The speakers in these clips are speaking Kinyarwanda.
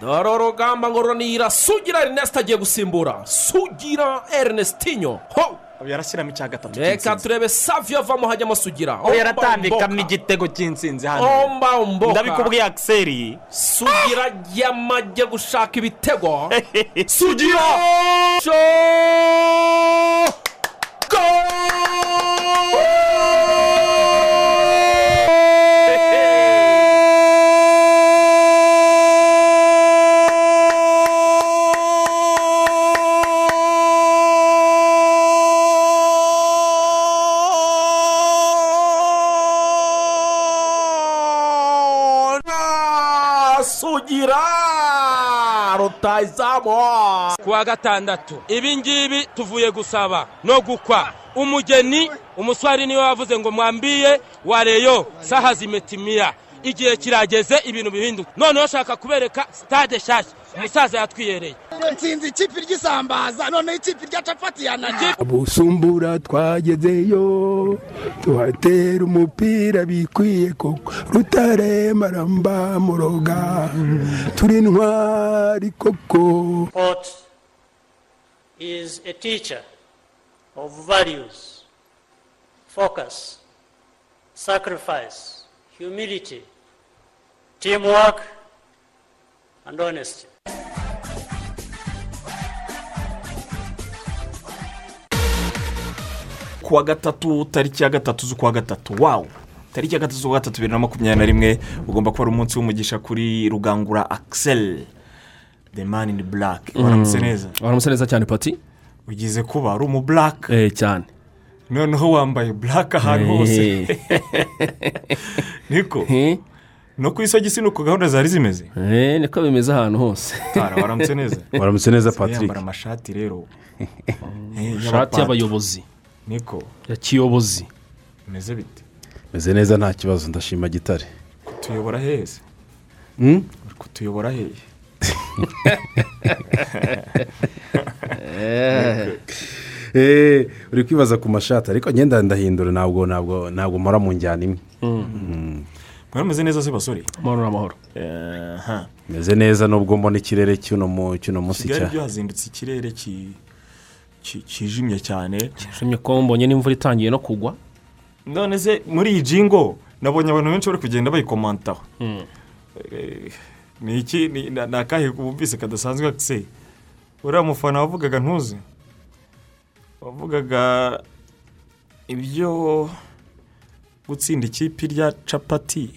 dore urugamba ngororanira sugira erineste agiye gusimbura sugira erinestinyo ho! Yarashyiramo icya gatatu reka turebe saviyo avamo hajyamo sugira. Yaratambikamo igitego cy'insinzi hano. Omba omboka. Ndabikubwiye akiseri sugira yamajye gushaka ibitego. Sugira! Rutayizamu ku wa gatandatu ibi ngibi tuvuye gusaba no gukwa. Umugeni umuswari ni we wavuze ngo mwambiye wareyo saha zimetimiya igihe kirageze ibintu bihinduka. Noneho ushaka kubereka sitade nshyashya. Umusaza yatwiyereye nsinzi ikipe ry'isambaza noneho ikipe rya capati yananiye busumbura twagezeyo tuhatera umupira bikwiye koko. Rutare maramba muroga turi intwari koko. Sport is a teacher of values, focus, sacrifice, humility, teamwork, and honesty. ku wa gatatu tariki ya gatatu z'ukwa gatatu. Wawu tariki ya gatatu z'ukwa gatatu bibiri na makumyabiri na rimwe ugomba kuba ari umunsi w'umugisha kuri rugangura akisel the man in black. Waramutse neza? Waramutse neza cyane pati? Ugize kuba ari umu black. Eh cyane. Noneho wambaye black ahantu hose niko. No ku isogisi ni uko gahunda zari zimeze. Niko bimeze ahantu hose. Waramutse neza. Waramutse neza patrick. yambara amashati rero. Ishati y'abayobozi. Niko. Ya kiyobozi. Bimeze bite? Meze neza nta kibazo ndashima gitare. Tuyobora heza Hmm? kutuyobora hehe? Eh, uri kwibaza ku mashati ariko ngenda ndahindura ntabwo ntabwo ntabwo mpora mu njyana imwe. Mwari mumeze neza se basore amahoro n'amahoro. Aha meze neza nubwo mbona ikirere cy'uno mu- cy'uno munsi kigali cya byo hazindutse ikirere ki- ki- kijimye cyane. Nshimye ko mbonye n'imvura itangiye no kugwa. None se muri iyi jingo nabonye abantu benshi bari kugenda bayikomantaho Eh, ni iki? Ni ni akahe bumvise kadasanzwe se uriya mufana wavugaga ntuzi wavugaga ibyo gutsinda ikipe rya capati.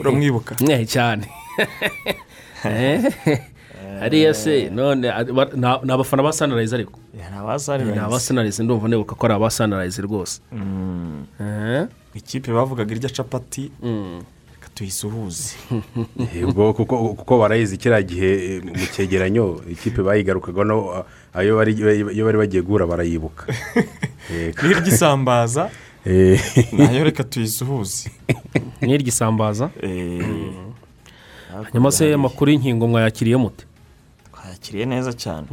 Uramwibuka? Mwe cyane. Eh, hariya se none ni abafana ba sanirayizi ariko? Ni aba sanirayizi ndumva nibuka ko ari aba sanirayizi rwose. Eh, ikipe bavugaga irya capati mm. reka tuyisuhuze Eh, ubwo kuko barayizi kiriya gihe eh, mu cyegeranyo ikipe bayigarukaga iyo bari bagiye guhura barayibuka. Eh, n'iry'isambaza. Eh, na yo reka tuyisuhuze. N'iryisambaza? Eh, hanyuma se amakuru y'inkingo mwayakiriye mute? Twakiriye neza cyane.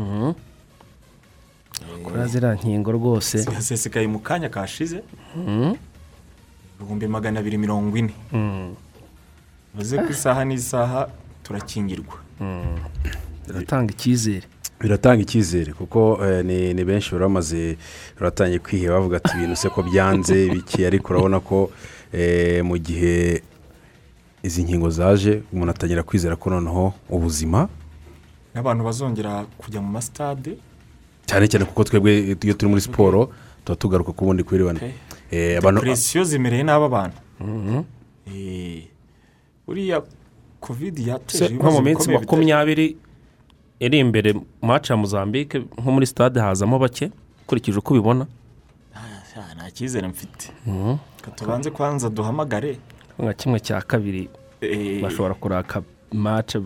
Kuri ziriya nkingo rwose. Zihasesekaye mu kanya kashize. Mm. ibihumbi magana abiri mirongo ine. Bivuze ko isaha n'isaha turakingirwa. Biratanga icyizere. Biratanga icyizere kuko eh, ni ni benshi bari bamaze baratangiye kwiheba bavuga ati ibintu se ko byanze biki? Ariko urabona ko eh, mu gihe izi nkingo zaje umuntu atangira kwizera ko noneho ubuzima n'abantu bazongera kujya mu masitade. Cyane cyane kuko twebwe iyo turi muri siporo tuba tugaruka ku bundi kwirebana pe. Eh, abantu depresiyo zimereye nabi abantu Eh, buriya kovidi yateje se nko ibibazo mu minsi bikomeye makumyabiri iri imbere maci ya muzambike nko muri stade hazamo bake ukurikije uko ubibona. Ah, nta cyizere mfite. Reka tubanze kwanza duhamagare. Nka kimwe cya kabiri Eh, bashobora kuraka mace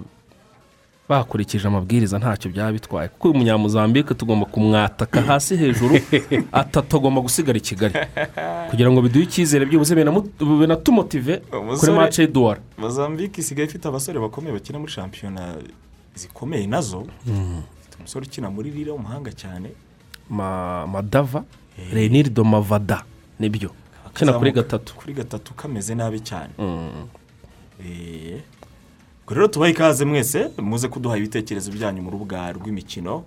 bakurikije amabwiriza ntacyo byaba bitwaye kuko uyu munyamuzambike tugomba kumwataka hasi hejuru atatu agomba gusigara i kigali. Kugira ngo biduhe icyizere byibuze binamu- binatumotive kuri mace y'uduwara mozambique isigaye ifite abasore bakomeye bakina muri shampiyona zikomeye na zo. Umusore ukina muri rira w'umuhanga cyane. Ma- madava renirido mavada ni byo. Ukina kuri gatatu. kuri gatatu kameze nabi cyane. Eh, ubwo rero tubahe ikaze mwese muze kuduha ibitekerezo byanyu mu rubuga rw'imikino.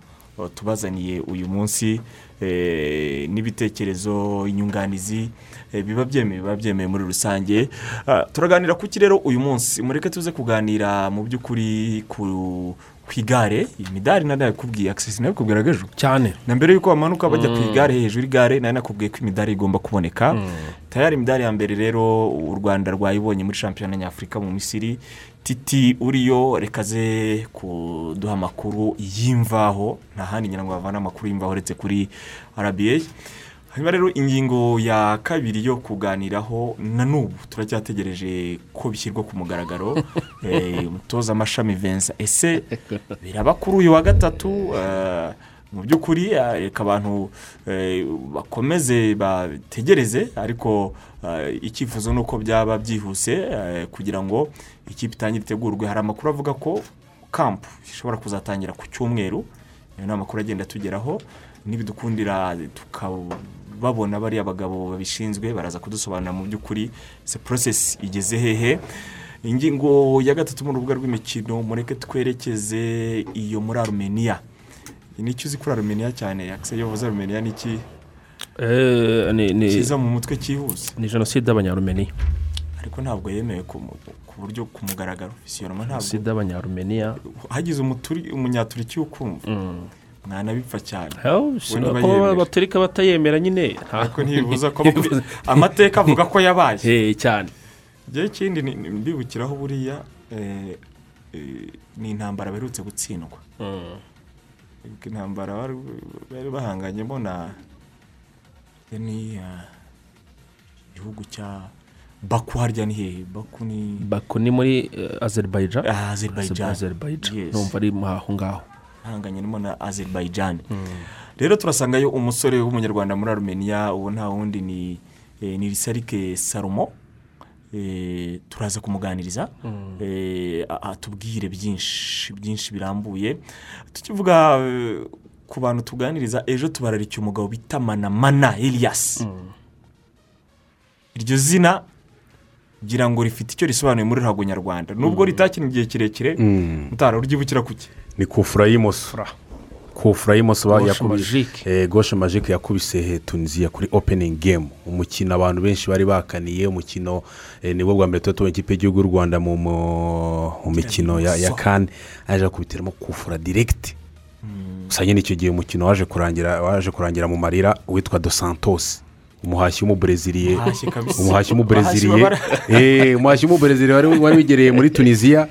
Tubazaniye uyu munsi eh, n'ibitekerezo inyunganizi eh, biba byemewe biba byemewe muri rusange. Turaganira ku ki rero uyu munsi? Mureke tuze kuganira mu by'ukuri ku ku igare imidari nari nakubwiye akisesi nawe kubwiraga ejo. Cyane. Na mbere y'uko bamanuka bajya ku igare hejuru y'igare nari nakubwiye ko imidari igomba kuboneka. Tayari imidari ya mbere rero u rwanda rwayibonye muri shampiyona nyafurika mu misiri. Titi uriyo reka ze kuduha amakuru y'imvaho. Nta handi ngira ngo bavane amakuru y'imvaho uretse kuri rba hanyuma rero ingingo ya kabiri yo kuganiraho na n'ubu turacyategereje ko bishyirwa ku mugaragaro Eh, umutoza amashami venza ese biraba kuri uyu wa gatatu? Eh, mu by'ukuri eh, reka abantu bakomeze bategereze ariko icyifuzo ni uko byaba byihuse kugira ngo ikipe itangire itegurwe. Hari amakuru avuga ko kampu ishobora kuzatangira ku cyumweru ni amakuru agenda atugeraho nibidukundira tukababona bariya bagabo babishinzwe baraza kudusobanurira mu by'ukuri se porosesi igeze hehe. Ingingo ya gatatu mu rubuga rw'imikino mureke twerekeze iyo muri arumeniya ni icyo uzi kuri arumeniya cyane? Yakise iyo uvuze arumeniya ni iki? Eh, kiza mu mutwe cyihuse ni jenoside y'abanyarumeniya ariko ntabwo yemewe ku buryo ku mugaragaro jenoside y'abanyarumeniya hagize umuturi umunyaturikiya ukumva. Mwanabipfa cyane. Yemera. baturika batayemera nyine ariko ntibibuza ko amateka avuga ko yabaye. Eh, cyane. Igihe kindi mbibukiraho buriya eh, eh, ni intambara baherutse gutsindwa. Intambara bari bahanganyemo na ah, igihugu cya baku harya ni hehe? Baku ni baku ni muri eh, azerbaijan? Ah, numva ari aho ngaho. Ahanganyemo na azerbaijan. Rero turasangayo umusore w'umunyarwanda muri arumeniya uwo nta wundi ni eh, ni risarike salomo. Eh, turaza kumuganiriza. Eh, a- atubwire byinshi byinshi birambuye. Tukivuga eh, ku bantu tuganiriza ejo tubararikiye umugabo bita manamana elias. Iryo zina ngira ngo rifite icyo risobanuye muri ruhago nyarwanda. Nubwo ritakina igihe kirekire mutara uryibukira kuki ni kufura y'imoso kufura y'imoso ba- Gauche yakubise. Eh, he tunisiya kuri opening game. Umukino abantu benshi bari bakaniye umukino eh, ni bwo bwa mbere tuba tubonye ikipe y'igihugu y'u rwanda mu mikino ya kane. Yaje kubitiramo kufura diregiti gusa nyine icyo gihe umukino waje kurangira waje kurangira mu marira witwa dos santos. Umuhashyi w'umubreziliye Umuhashyi kabisa. umuhashyi w'umubreziliye Eh, umuhashyi w'umubreziliye wari wigereye muri tunisiya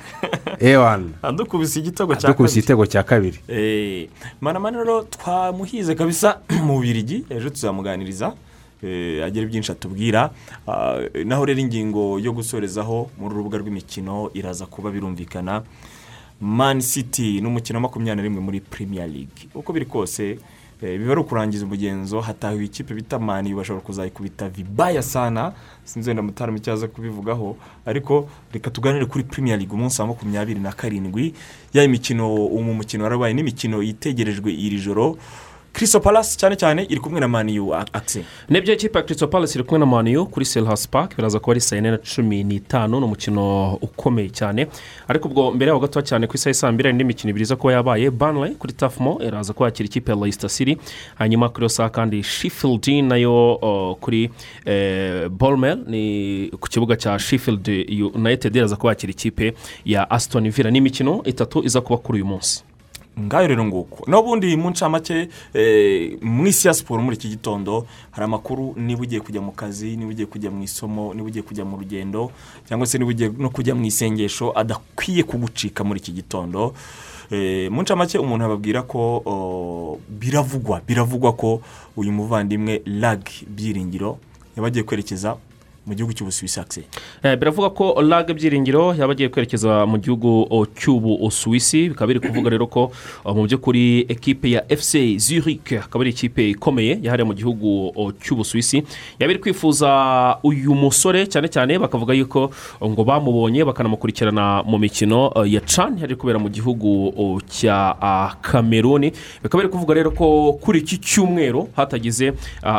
ewana adukubise igitego cya kabiri. igitego cya kabiri. Eh, manamana rero twamuhize kabisa mu birigi ejo tuzamuganiriza. Eh, agira byinshi atubwira. Ah, naho rero ingingo yo gusorezaho muri urubuga rw'imikino iraza kuba birumvikana. Mani siti n'umukino wa makumyabiri na rimwe muri premier league. Uko biri kose biba ari ukurangiza umugenzo hatahiwe ikipe bita mani bashobora kuzayikubita vibaya sana. Sinzi wenda mutarama icyo aza kubivugaho. Ariko reka tuganire kuri premier league umunsi wa makumyabiri na karindwi. Ya imikino mu mukino warabaye n'imikino itegerejwe iri joro. Crystal Palace cyane cyane iri kumwe na maniyu akise ni byo ikipe ya kirisito palasi iri kumwe na maniyu kuri selhasi paki biraza kuba ari saa yine na cumi n'itanu ni umukino ukomeye cyane. Ariko ubwo mbere yaho gato cyane ku isaha saa mbiri hari indi mikino ibiri iza kuba yabaye. Banle kuri tafumo iraza kwakira ikipe ya layisita siri hanyuma kuri iyo saha kandi shifildi na yo kuri eh, bolmel ni ku kibuga cya shifildi united iraza kwakira ikipe ya asitoni vila ni imikino itatu iza kuba kuri uyu munsi. Ngayo rero nguko. N'ubundi mu ncamake eh, mu isi ya siporo muri iki gitondo hari amakuru niba ugiye kujya mu kazi niba ugiye kujya mu isomo niba ugiye kujya mu rugendo cyangwa se niba ugiye no kujya mu isengesho adakwiye kugucika muri iki gitondo. Eh, mu ncamake umuntu ababwira ko biravugwa biravugwa ko uyu muvandimwe lag byiringiro yaba agiye kwerekeza mu gihugu cy'ubusuwisi akise Eh, biravuga ko lag byiringiro yaba agiye kwerekeza mu gihugu o, cy'ubu suwisi bikaba biri kuvuga rero ko mu by'ukuri ekipe ya fc zurich akaba ari ikipe ikomeye yahariye mu gihugu o, cy'ubu suwisi yaba iri kwifuza uyu musore cyane cyane bakavuga yuko ngo bamubonye bakanamukurikirana mu mikino ya can yari kubera mu gihugu cya kameruni bikaba biri kuvuga rero ko kuri iki cyumweru hatagize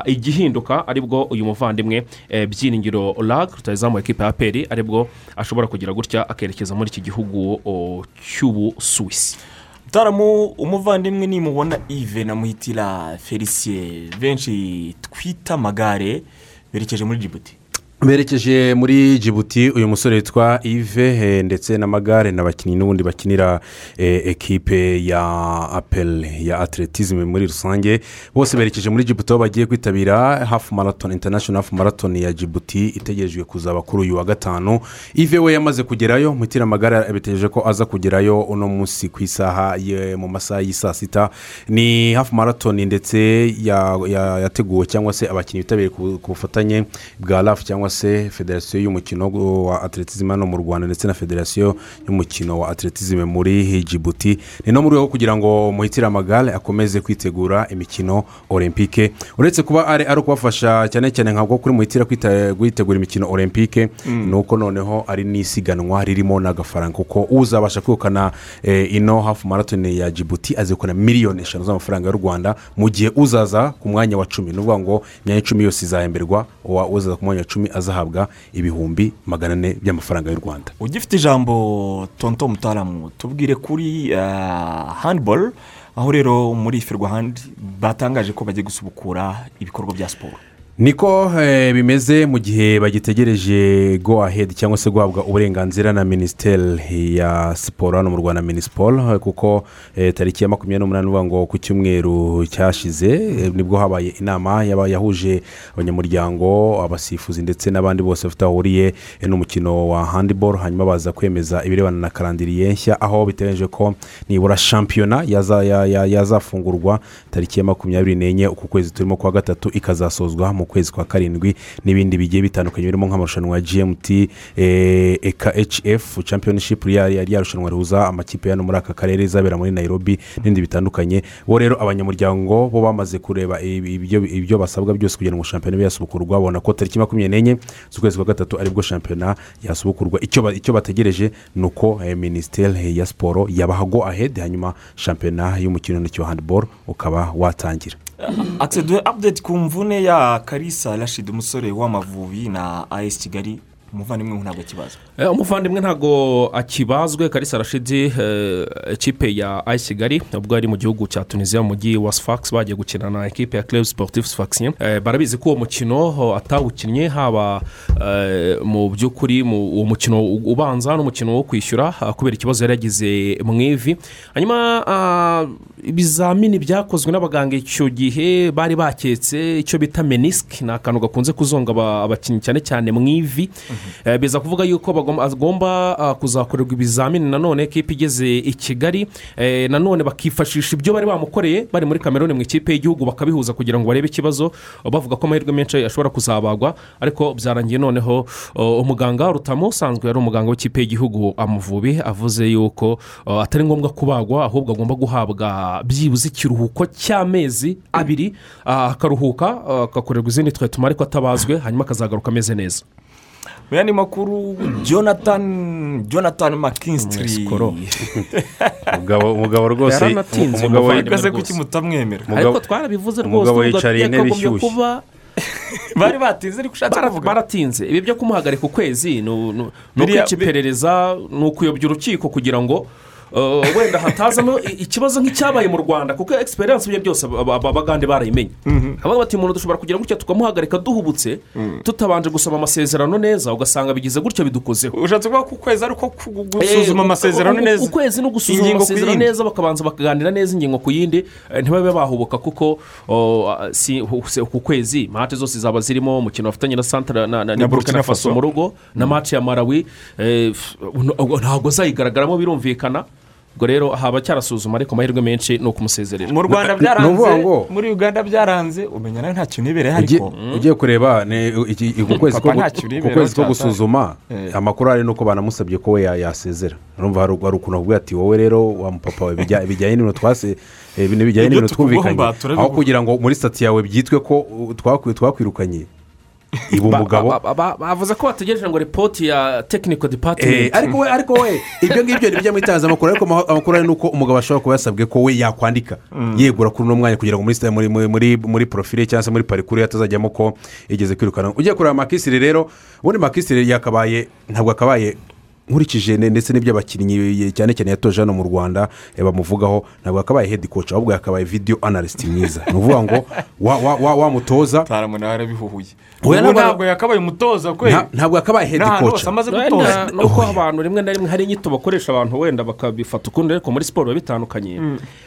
igihinduka ari bwo uyu muvandimwe eh, byiringiro rujugiro lag rutayizamu ekipa ya peri ari bwo ashobora kugira gutya akerekeza muri iki gihugu cy'ubusuwisi. Mutaramu umuvandimwe nimubona ive na muhitira felicien. Benshi twita amagare berekeje muri jibuti berekeje muri jibuti uyu musore witwa ive eh, ndetse n'amagare n'abakinnyi n'ubundi bakinira eh, ekipe ya apel ya atletisme muri rusange. Bose berekeje muri jibuti aho bagiye kwitabira hafu marathon international hafu marathon ya jibuti itegerejwe kuzaba kuri uyu wa gatanu. Ive we yamaze kugerayo muhitira amagare bitegereje ko aza kugerayo uno munsi ku isaha mu masaha y'i saa sita. Ni hafu marathon ndetse ya- ya- yateguwe cyangwa se abakinnyi bitabiriye ku bufatanye bwa rafu cyangwa se federasiyo y'umukino wa atletisme hano mu rwanda ndetse na federasiyo y'umukino wa atletisme muri jibuti ni no mu rwego kugira ngo muhitire amagare akomeze kwitegura imikino olympique. Uretse kuba ari ukubafasha cyane cyane nka bwo kuri muhitira kwitegura imikino olympique ni uko noneho ari n'isiganwa ririmo n'agafaranga kuko uzabasha kwegukana eh, ino hafu marathon ya jibuti azegukana miliyoni eshanu z'amafaranga y'u rwanda mu gihe uzaza ku mwanya wa cumi. Ni ukuvuga ngo imyanya icumi yose izahemberwa uzaza ku mwanya wa cumi azahabwa ibihumbi magana ane by'amafaranga y'u rwanda. Ugifite ijambo tonto mutaramu tubwire kuri handiboro aho rero muri ferwa handi batangaje ko bagiye gusubukura ibikorwa bya siporo niko eh, bimeze mu gihe bagitegereje go ahedi cyangwa se guhabwa uburenganzira na minisiteri ya siporo hano mu rwanda minisiporo kuko eh, tariki ya makumyabiri n'umunani uvuga ngo ku cyumweru cyashize eh, ni bwo habaye inama yahuje abanyamuryango abasifuzi ndetse n'abandi bose bafite aho bahuriye eh, n'umukino wa handiboro hanyuma baza kwemeza ibirebana na karandiriye nshya aho biteganyije ko nibura shampiyona yaza- ya- ya- yazafungurwa tariki ya makumyabiri n'enye uku kwezi turimo kwa gatatu ikazasozwa mu kwezi kwa karindwi n'ibindi bigiye bitandukanye birimo nk'amarushanwa ya gmt eh, eka hf championship yari yarushanwa rihuza amakipe hano muri aka karere izabera muri nairobi n'ibindi bitandukanye. Bo rero abanyamuryango bo bamaze kureba ibyo basabwa byose kugira ngo shampiyona ibe yasubukurwa babona ko tariki makumyabiri n'enye z'ukwezi kwa gatatu ari bwo shampiyona yasubukurwa. Icyo ba- icyo bategereje ni uko eh, minisiteri ya siporo yabaha go ahedi hanyuma shampiyona y'umukino wa handiboro ukaba watangira. Akise duhe apudeti ku mvune ya karisa rashid umusore w'amavubi na as kigali. Umuvandimwe we ntabwo akibazo Eh, umuvandimwe ntabwo akibazwe. Karisa rashidi eh, ekipe ya ayi kigali ubwo yari mu gihugu cya tunisiya mu mujyi wa sfax bagiye gukina na ekipe ya club sportif sfaxien. Eh, barabizi ko uwo mukino atawukinnye haba mu by'ukuri uwo mukino ubanza n'umukino wo kwishyura kubera ikibazo yari yagize mu ivi. Hanyuma ibizamini byakozwe n'abaganga icyo gihe bari baketse icyo bita menisike ni akantu gakunze kuzonga aba- abakinnyi cyane cyane mu ivi. Eh, biza kuvuga yuko agomba ah, kuzakorerwa ibizamini nanone kipe igeze i kigali. Eh, nanone bakifashisha ibyo bari bamukoreye bari muri kameruni mu ikipe y'igihugu bakabihuza kugira ngo barebe ikibazo. Bavuga ko amahirwe menshi ashobora kuzabagwa ariko byarangiye noneho oh, umuganga rutamu usanzwe yari umuganga w'ikipe y'igihugu amuvubi avuze yuko oh, atari ngombwa kubagwa ahubwo agomba guhabwa byibuze ikiruhuko cy'amezi abiri ah, akaruhuka ah, agakorerwa izindi twetuma ariko atabazwe hanyuma akazagaruka ameze neza. Mu yandi makuru jonathan jonathan mckinstry Mwesikoro. umugabo rwose umugabo rwose. kuki mutamwemera ariko twarabivuze rwose yicariye intebe ishyushye. bari batinze ariko ushatse kuvuga baratinze ibi byo kumuhagarika ukwezi ni ukwica iperereza ni ukuyobya urukiko kugira ngo wenda hatazamo ikibazo nk'icyabaye mu rwanda kuko egisperiyanse bye byose aba- aba- abagande barayimenye. Bavuga bati umuntu dushobora kugira gutya tukamuhagarika duhubutse tutabanje gusoma amasezerano neza ugasanga bigize gutya bidukozeho. Ushatse kuvuga ko ukwezi ariko gusuzuma Eh, amasezerano neza. ukwezi no gusuzuma amasezerano neza bakabanza bakaganira neza ingingo ku yindi. Eh, ntibabe bahubuka kuko ku kwezi mate zose zaba zirimo umukino bafatanye na santara na, na, na burkina faso mu rugo na mate ya marawi eh, ntabwo zayigaragaramo birumvikana. Ubwo rero haba cyarasuzuma ariko amahirwe menshi ni ukumusezerera mu rwanda byaranze muri uganda byaranze umenya nawe nta kintu ariko. Ugiye kureba ni iki- uku kwezi ko gusuzuma Eh. amakuru ari nuko banamusabye ko we ya- yasezera. Urumva hari ukuntu avuga ati wowe rero wa mupapa we bijya- bijyanye n'ibintu twase eh, ibintu bijyanye n'ibintu twumvikanye. aho kugira ngo muri sitati yawe byitwe ko twakwi- twakwirukanye iba umugabo Ba- ba- ba- bavuze ko bategereje ngo ripoti ya tekiniko Eh, dipatimenti ariko we ariko we ibyo ngibyo ni bijya mu itangazamakuru ariko ama- amakuru ari nuko umugabo ashobora kuba yasabwe ko we yakwandika. Yegura kuri uno mwanya kugira ngo muri porofile cyangwa se muri parikuru hatazajyamo ko yigeze kwirukana. Ugiye kureba makisire rero ubundi makisire yakabaye ntabwo akabaye nkurikije ne- ndetse n'ibyo abakinnyi ye- cyane cyane yatoje hano mu rwanda eh, bamuvugaho ntabwo yakabaye hedi koci ahubwo yakabaye video analyst mwiza. Ni ukuvuga ngo wa- wa- wa- wamutoza Oya, ubu ntabwo- yakabaye umutoza kwe nta- ntabwo yakabaye hedi koci uko abantu rimwe na rimwe hari inyito bakoresha abantu wenda bakabifata ukundi ariko muri siporo biba bitandukanye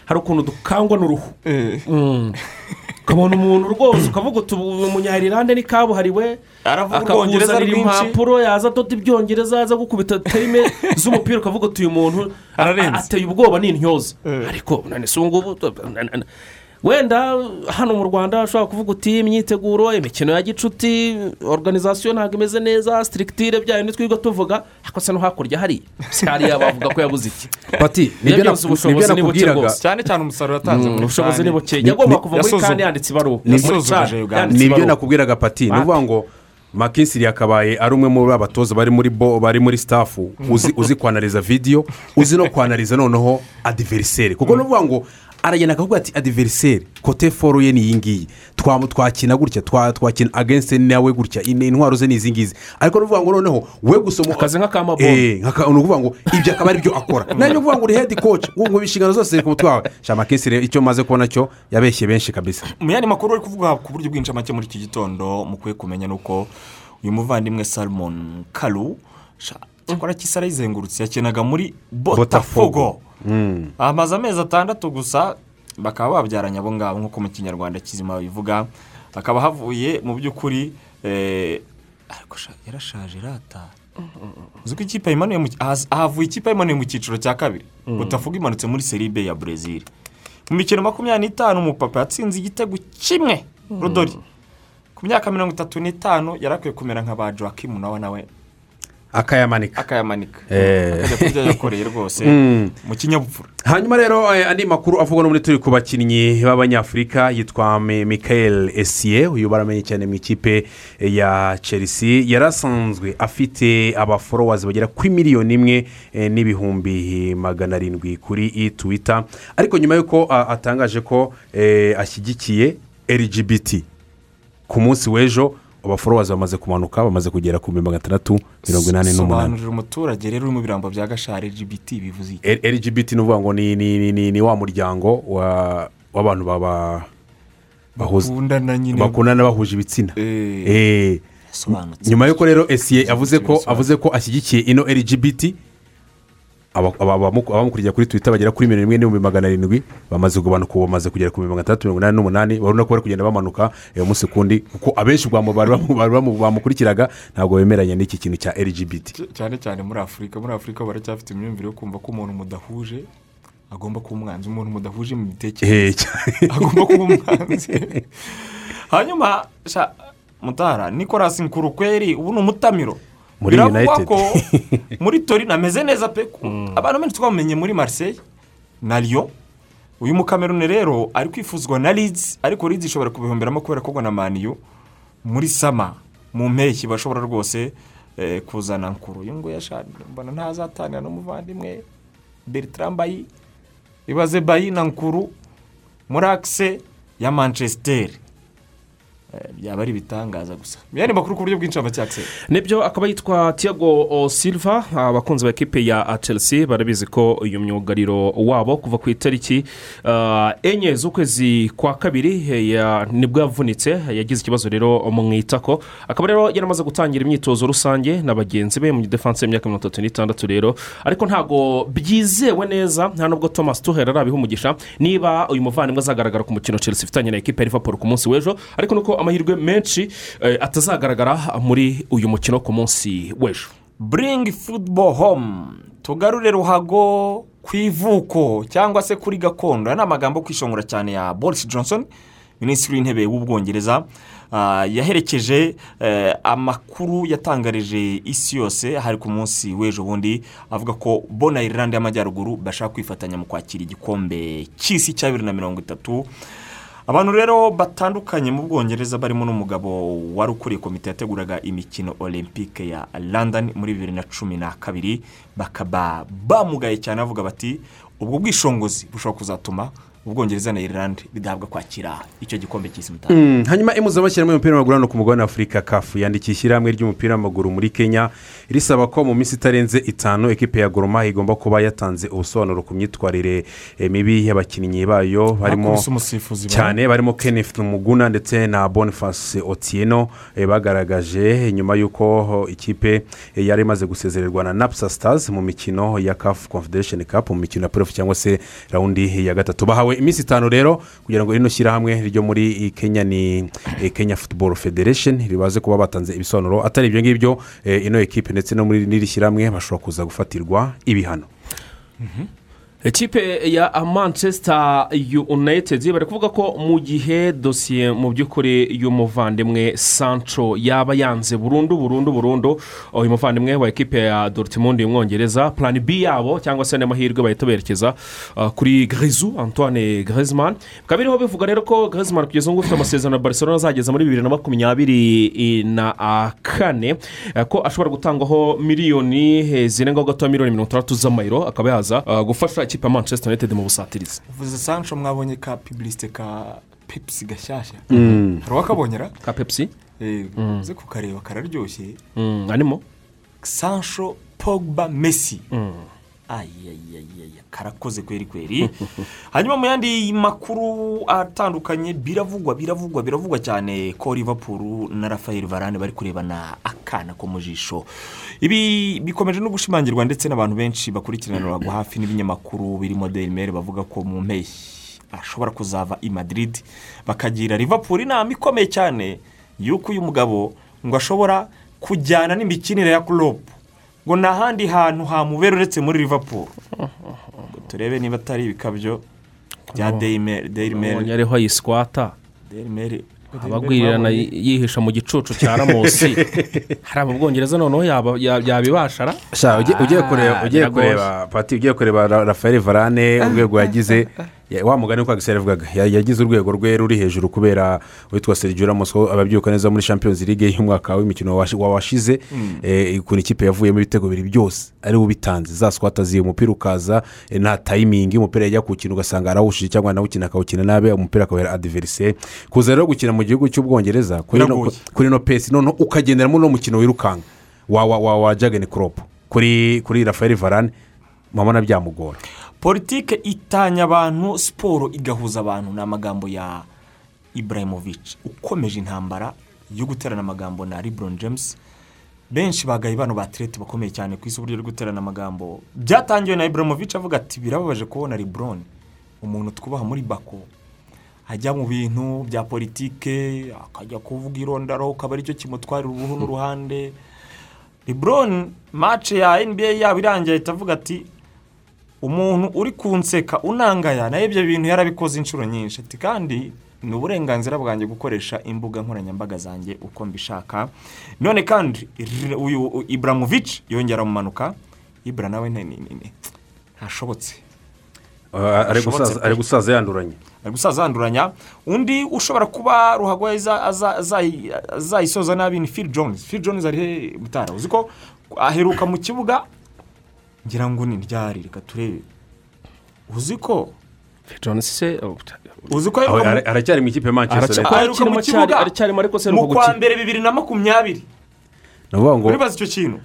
hari ukuntu dukangwa n'uruhu. Eh, Mm. ukabona umuntu rwose ukavuga uti umunyarirande ni kabuhariwe. Akakuzanira impapuro yaza adoda ibyongereza yaza gukubita terime z'umupira ukavuga uti uyu muntu ateye ubwoba ni intyoza. Eh. ariko none si ubu ngubu wenda hano mu rwanda ushobora kuvuga uti imyiteguro imikino ya gicuti organizasiyo ntabwo imeze neza sitirigitire byayo twiga tuvuga ariko se no hakurya hari si hariya bavuga ko yabuze iki. Pati Ibyo ni byo byose na- ubushobozi ni byo ni buke nakubwiraga rwose. cyane cyane umusaruro yatanze muri ubushobozi ni buke Ni- yagomba ni- kuva muri kandi yanditse ibaruwa. Yasozoje Muri Chan Uganda. yanditse ni ibyo ibaruwa. nakubwiraga pati. Ni ukuvuga ngo makinsiri yakabaye ari umwe muri abatoza bari muri bo bari muri sitafu uzi uzi kwanariza vidiyo uzi no kwanariza noneho adiveriseri kuko ni ukuvuga ngo aragenda akavuga ati adiveriseri kote foro ye ni iyi ngiyi. Twa- twakina gutya twa- twakina agenste nawe gutya. In- intwaro ze ni izi ngizi. Ariko ni ukuvuga ngo noneho we gusoma Akazi nk'akamabombo. Eh, ni ukuvuga ngo ibyo akaba ari byo akora nanjye uvuga ngo uri hedi koci ngo inshingano zose ziri ku mutwe wawe. Sha makinsiri icyo maze kubona cyo yabeshye benshi kabisa. Mu yandi makuru ari kuvuga ku buryo bw'incamake muri iki gitondo mukwiye kumenya ni uko uyu muvandimwe salomon karu cyakora cy'isi arayizengurutse yakinaga muri botafogo. Amaze amezi atandatu gusa bakaba babyaranye abo ngabo nk'uko mu kinyarwanda kizima babivuga hakaba havuye mu by'ukuri eh, ariko sha, yarashaje rata uzi ko ikipe ahaz- ahavuye ikipe yimanuye mu cyiciro cya kabiri. Botafogo imanutse muri seribe ya brezil mu mikino makumyabiri n'itanu umupapa yatsinze igitego kimwe rudori ku myaka mirongo itatu n'itanu yari akwiye kumera nka ba joakim nawe nawe akayamanika. Akayamanika. Eh. akajya kurya yakoreye rwose mu kinyabupfura. Hanyuma rero eh, andi makuru avugwa n'ubundi turi ku bakinnyi b'abanyafurika yitwa Mi- michael esiye uyu baramenye cyane mu ikipe eh, ya chelsea. Yari asanzwe afite abaforowazi bagera kuri miliyoni imwe n'ibihumbi magana arindwi kuri i twita ariko nyuma y'uko atangaje ko ashyigikiye lgbt ku munsi w'ejo abaforowazi bamaze kumanuka bamaze kugera ku bihumbi magana atandatu mirongo inani n'umunani. Sobanurira umuturage rero uri mu birambo bya gashari lgbt bivuze iki? Lgbt ni ukuvuga ngo ni ni ni ni ni wa muryango wa- w'abantu baba bakundana bahuje ibitsina. Eh, Eh, nyuma y'uko rero esiye avuze ko Bisobanutse. avuze ko ashyigikiye ino lgbt aba- aba- abamu- abamukurikira kuri twita bagera kuri miliyoni imwe n'ibihumbi magana arindwi bamaze kugabanuka ubu bamaze kugera ku bihumbi magana atandatu mirongo inani n'umunani urabona ko bari kugenda bamanuka eh, umunsi ku wundi kuko abenshi bamukurikiraga ntabwo bemeranya n'iki kintu cya lgbt cyane cyane muri afurika muri afurika baracyafite imyumvire yo kumva ko umuntu mudahuje agomba kuba umwanzi. Umuntu mudahuje mu mitekerereze. Eh, agomba kuba umwanzi. Hanyuma mutara nikorasi nkurukweri ubu ni umutamiro Muri biravugwa United. ko muri tori ameze neza pe ko abantu benshi twamenye muri marseille. Na lyon. Uyu mukamerune rero ari kwifuzwa na lids ariko lids ishobora kubihomberamo kubera ko na maniyu muri sama mu mpeshyi bashobora rwose eh, kuzana nkuru. Uyu nguyu mbona ntazatanira n'umuvandimwe bertrand bayi ibaze bayi na nkuru. Muri akise ya manchester. Byaba ari ibitangaza gusa. Yandi makuru ku buryo bw'incamake akise ni byo akaba yitwa tiago silva abakunzi ba ekipe ya chelsea barabizi ko uyu myugariro wabo kuva ku itariki ah, enye z'ukwezi kwa kabiri eh, ya- ni bwo yavunitse yagize ikibazo rero mu itako akaba rero yaramaze gutangira imyitozo rusange na bagenzi be mu defanse y'imyaka mirongo itatu n'itandatu rero. Ariko ntabwo byizewe neza nta nubwo thomas tuhera arabiha umugisha niba uyu muvandimwe azagaragara ku mukino chelsea ifitanye na ekipe ya liverpool ku munsi w'ejo. Ariko nuko amahirwe menshi eh, atazagaragara muri uyu mukino ku munsi w'ejo. Bring football home. Tugarure ruhago ku ivuko cyangwa se kuri gakondo. Aya ni amagambo kwishongora cyane ya boris johnson minisitiri w'intebe w'ubwongereza. Ah, yaherekeje eh, amakuru yatangarije isi yose hari ku munsi w'ejo. Bundi avuga ko bona irilande y'amajyaruguru bashaka kwifatanya mu kwakira igikombe cy'isi cya bibiri na mirongo itatu. Abantu rero batandukanye mu bwongereza barimo n'umugabo wari ukuriye komite yateguraga imikino olympique ya london muri bibiri na cumi na kabiri bakaba bamugaye cyane bavuga bati ubwo bwishongozi bushobora kuzatuma ubwongereza na ireland bidahabwa kwakira icyo gikombe cy'isi mutanga Mm, hanyuma impuzamashyirahamwe y'umupira w'amaguru hano ku mugabane wa afurika kafu yandikiye ishyirahamwe ry'umupira w'amaguru muri kenya. Risaba ko mu minsi itarenze itanu ekipe ya goroma igomba kuba yatanze ubusobanuro ku myitwarire eh, mibi y'abakinnyi bayo. Barimo cyane barimo kenneth muguna ndetse na boniface otieno eh, bagaragaje nyuma y'uko ikipe eh, yari imaze gusezererwa na napsa stars mu mikino ya kafu confederation cup mu mikino ya playoff cyangwa se rawundi ya gatatu. Bahawe iminsi itanu rero kugira ngo rino shyirahamwe ryo muri kenya ni kenya football federation ribaze kuba batanze ibisobanuro atari ibyo ngibyo eh, ino ekipe ndetse no muri n'iri shyirahamwe bashobora kuza gufatirwa ibihano. Ikipe ya manchester united bari kuvuga ko mu gihe dosiye mu by'ukuri y'umuvandimwe sancho yaba yanze burundu burundu burundu. Uyu muvandimwe wa ekipe ya dortmund y'umwongereza plan b yabo cyangwa se n'amahirwe bahita berekeza uh, kuri grizu antoine griezmann. Bikaba biriho bivuga rero ko griezmann kugeza ubu ufite amasezerano ya barcelona azageza muri bibiri na makumyabiri na ah, kane. Eh, ko ashobora gutangwaho miliyoni eh, zirengaho gato miliyoni mirongo itandatu z'amayero akaba yaza ah, gufasha ikipe ya manchester united mu busatirizi. Uvuze sancho mwabonye ka pibulisite ka pepsi gashyashya hari uwakabonye ra ka pepsi? Eh, uze kukareba kararyoshye. Mm, arimo sancho pogba messi. Ayayayaya karakoze kweri kweri. Hanyuma mu yandi makuru atandukanye biravugwa biravugwa biravugwa cyane ko liverpool na rafael varane bari kurebana akana ko mu jisho. Ibi bikomeje no gushimangirwa ndetse n'abantu benshi bakurikiranira hafi n'ibinyamakuru birimo daily mail bavuga ko mu mpeshyi ashobora kuzava i madrid bakagira liverpool. Inama ikomeye cyane y'uko uyu mugabo ngo ashobora kujyana n'imikinire ya kuropu ngo nta handi hantu hamubera uretse muri liverpool. Ngo turebe niba atari ibikabyo bya daily mail ubonye ariho yisikwata daily mail abagwirirana yihisha mu gicucu cya ramosi. Hari mu bwongereza noneho yaba- ya- yabibasha ra Sha, ugiye Ah, kureba kureba pati ugiye kureba Ra- rafael varane urwego yagize. ya- wa mugani uko agisera avugaga ya- yagize urwego rwe ruri hejuru kubera witwa sergio ramos ko ababyuka neza muri champions league y'umwaka w'imikino washi- wa washize eh, ukuntu ikipe yavuyemo ibitego bibiri byose. Ari ubitanze. Za swata ziye umupira ukaza eh, nta tayimingi umupira yajya kuwukina ugasanga arawushije cyangwa anawukina akawukina nabi umupira akawera adiveriseri kuza rero gukina mu gihugu cy'ubwongereza kuri ino- pesi noneho ukagenderamo uno mukino wirukanka. Wa wa wa jageni koropu kuri kuri rafael varane mabona byamugora. Politike itanya abantu siporo igahuza abantu. Ni amagambo ya ibrahimovic ukomeje intambara yo guterana amagambo na lebron james. Benshi bagaye bano batirete bakomeye cyane ku isi uburyo bwo guterana amagambo. Byatangiwe na ibrahimovic avuga ati birababaje kubona lebron umuntu twubaha muri bako. Ajya mu bintu bya politike akajya kuvuga irondaro ukaba ari cyo kimutwarira uruhu n'uruhande. Lebron mace ya nba yaba irangiye ahita avuga ati umuntu uri kunseka unangaya na yo ibyo bintu yarabikoze inshuro nyinshi. Ati kandi ni uburenganzira bwanjye gukoresha imbuga nkoranyambaga zanjye uko mbishaka. None kandi uyu iburamuvic yongera amanuka ibura nawe ntashobotse. Ari gusaza pe. ari gusaza yanduranye ari gusaza yanduranya. Undi ushobora kuba ruhago aza- aza- azayi- azayisoza nabi ni phil jones. Phil jones ari he? Mutara uzi ko aheruka mu kibuga ngira ngo ni ryari? Reka turebe. Uzi ko? Jones se oh, uzi ko aracyari mu ikipe manchester aheruka mu kibuga mu kwa mbere bibiri na makumyabiri. Ni ukuvuga ngo uribaza icyo kintu.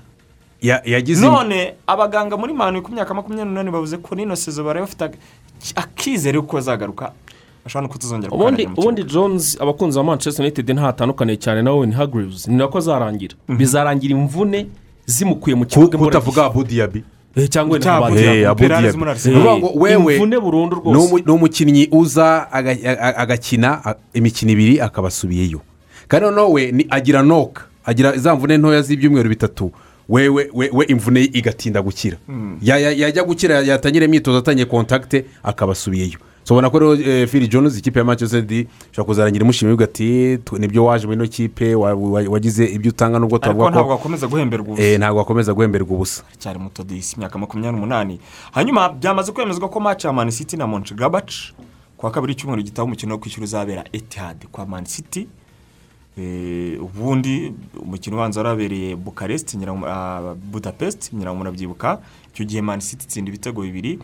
none abaganga muri manu ku myaka makumyabiri n'umunani bavuze ko n'ino sezo bari bafite ak- akizere ko bazagaruka. Bashobora no kutazongera ubundi jones abakunzi ba manchester united ntatandukaniye cyane na wini hagrives ni nako azarangira. Bizarangira imvune zimukuye mu kibuga kutavuga abu diyabi Eh, cyangwa wenda Cyangwa. Eh, Perez Diaby. muri Ni ukuvuga ngo wewe ni umukinnyi uza aga- aga- agakina imikino ibiri akaba asubiyeyo kandi noneho we ni- agira noka agira za mvune ntoya z'ibyumweru bitatu. Wewe we we imvune ye igatinda gukira. Ya- ya- yajya gukira yatangira imyitozo atangiye kontakite akaba asubiyeyo so ubona ko rero eh, phil jones ikipe ya manchester city ishobora kuzarangira imushimira ati "Tu- ni byo waje muri ino kipe wa- wa- wagize ibyo utanga nubwo ariko tuvuga ntabwo ko akomeza guhemberwa ubusa. Eh, ntabwo akomeza guhemberwa ubusa. Cyari muto disi imyaka makumyabiri n'umunani. Hanyuma byamaze kwemezwa ko match ya mani city na monchi gabaci ku wa kabiri w'icyumweru gitaha umukino wo kwishyura uzabera etihadi kwa mani siti Eh, ubundi umukino ubanza warabereye bukarest budapest nyirango murabyibuka icyo gihe mani siti itsinda ibitego bibiri.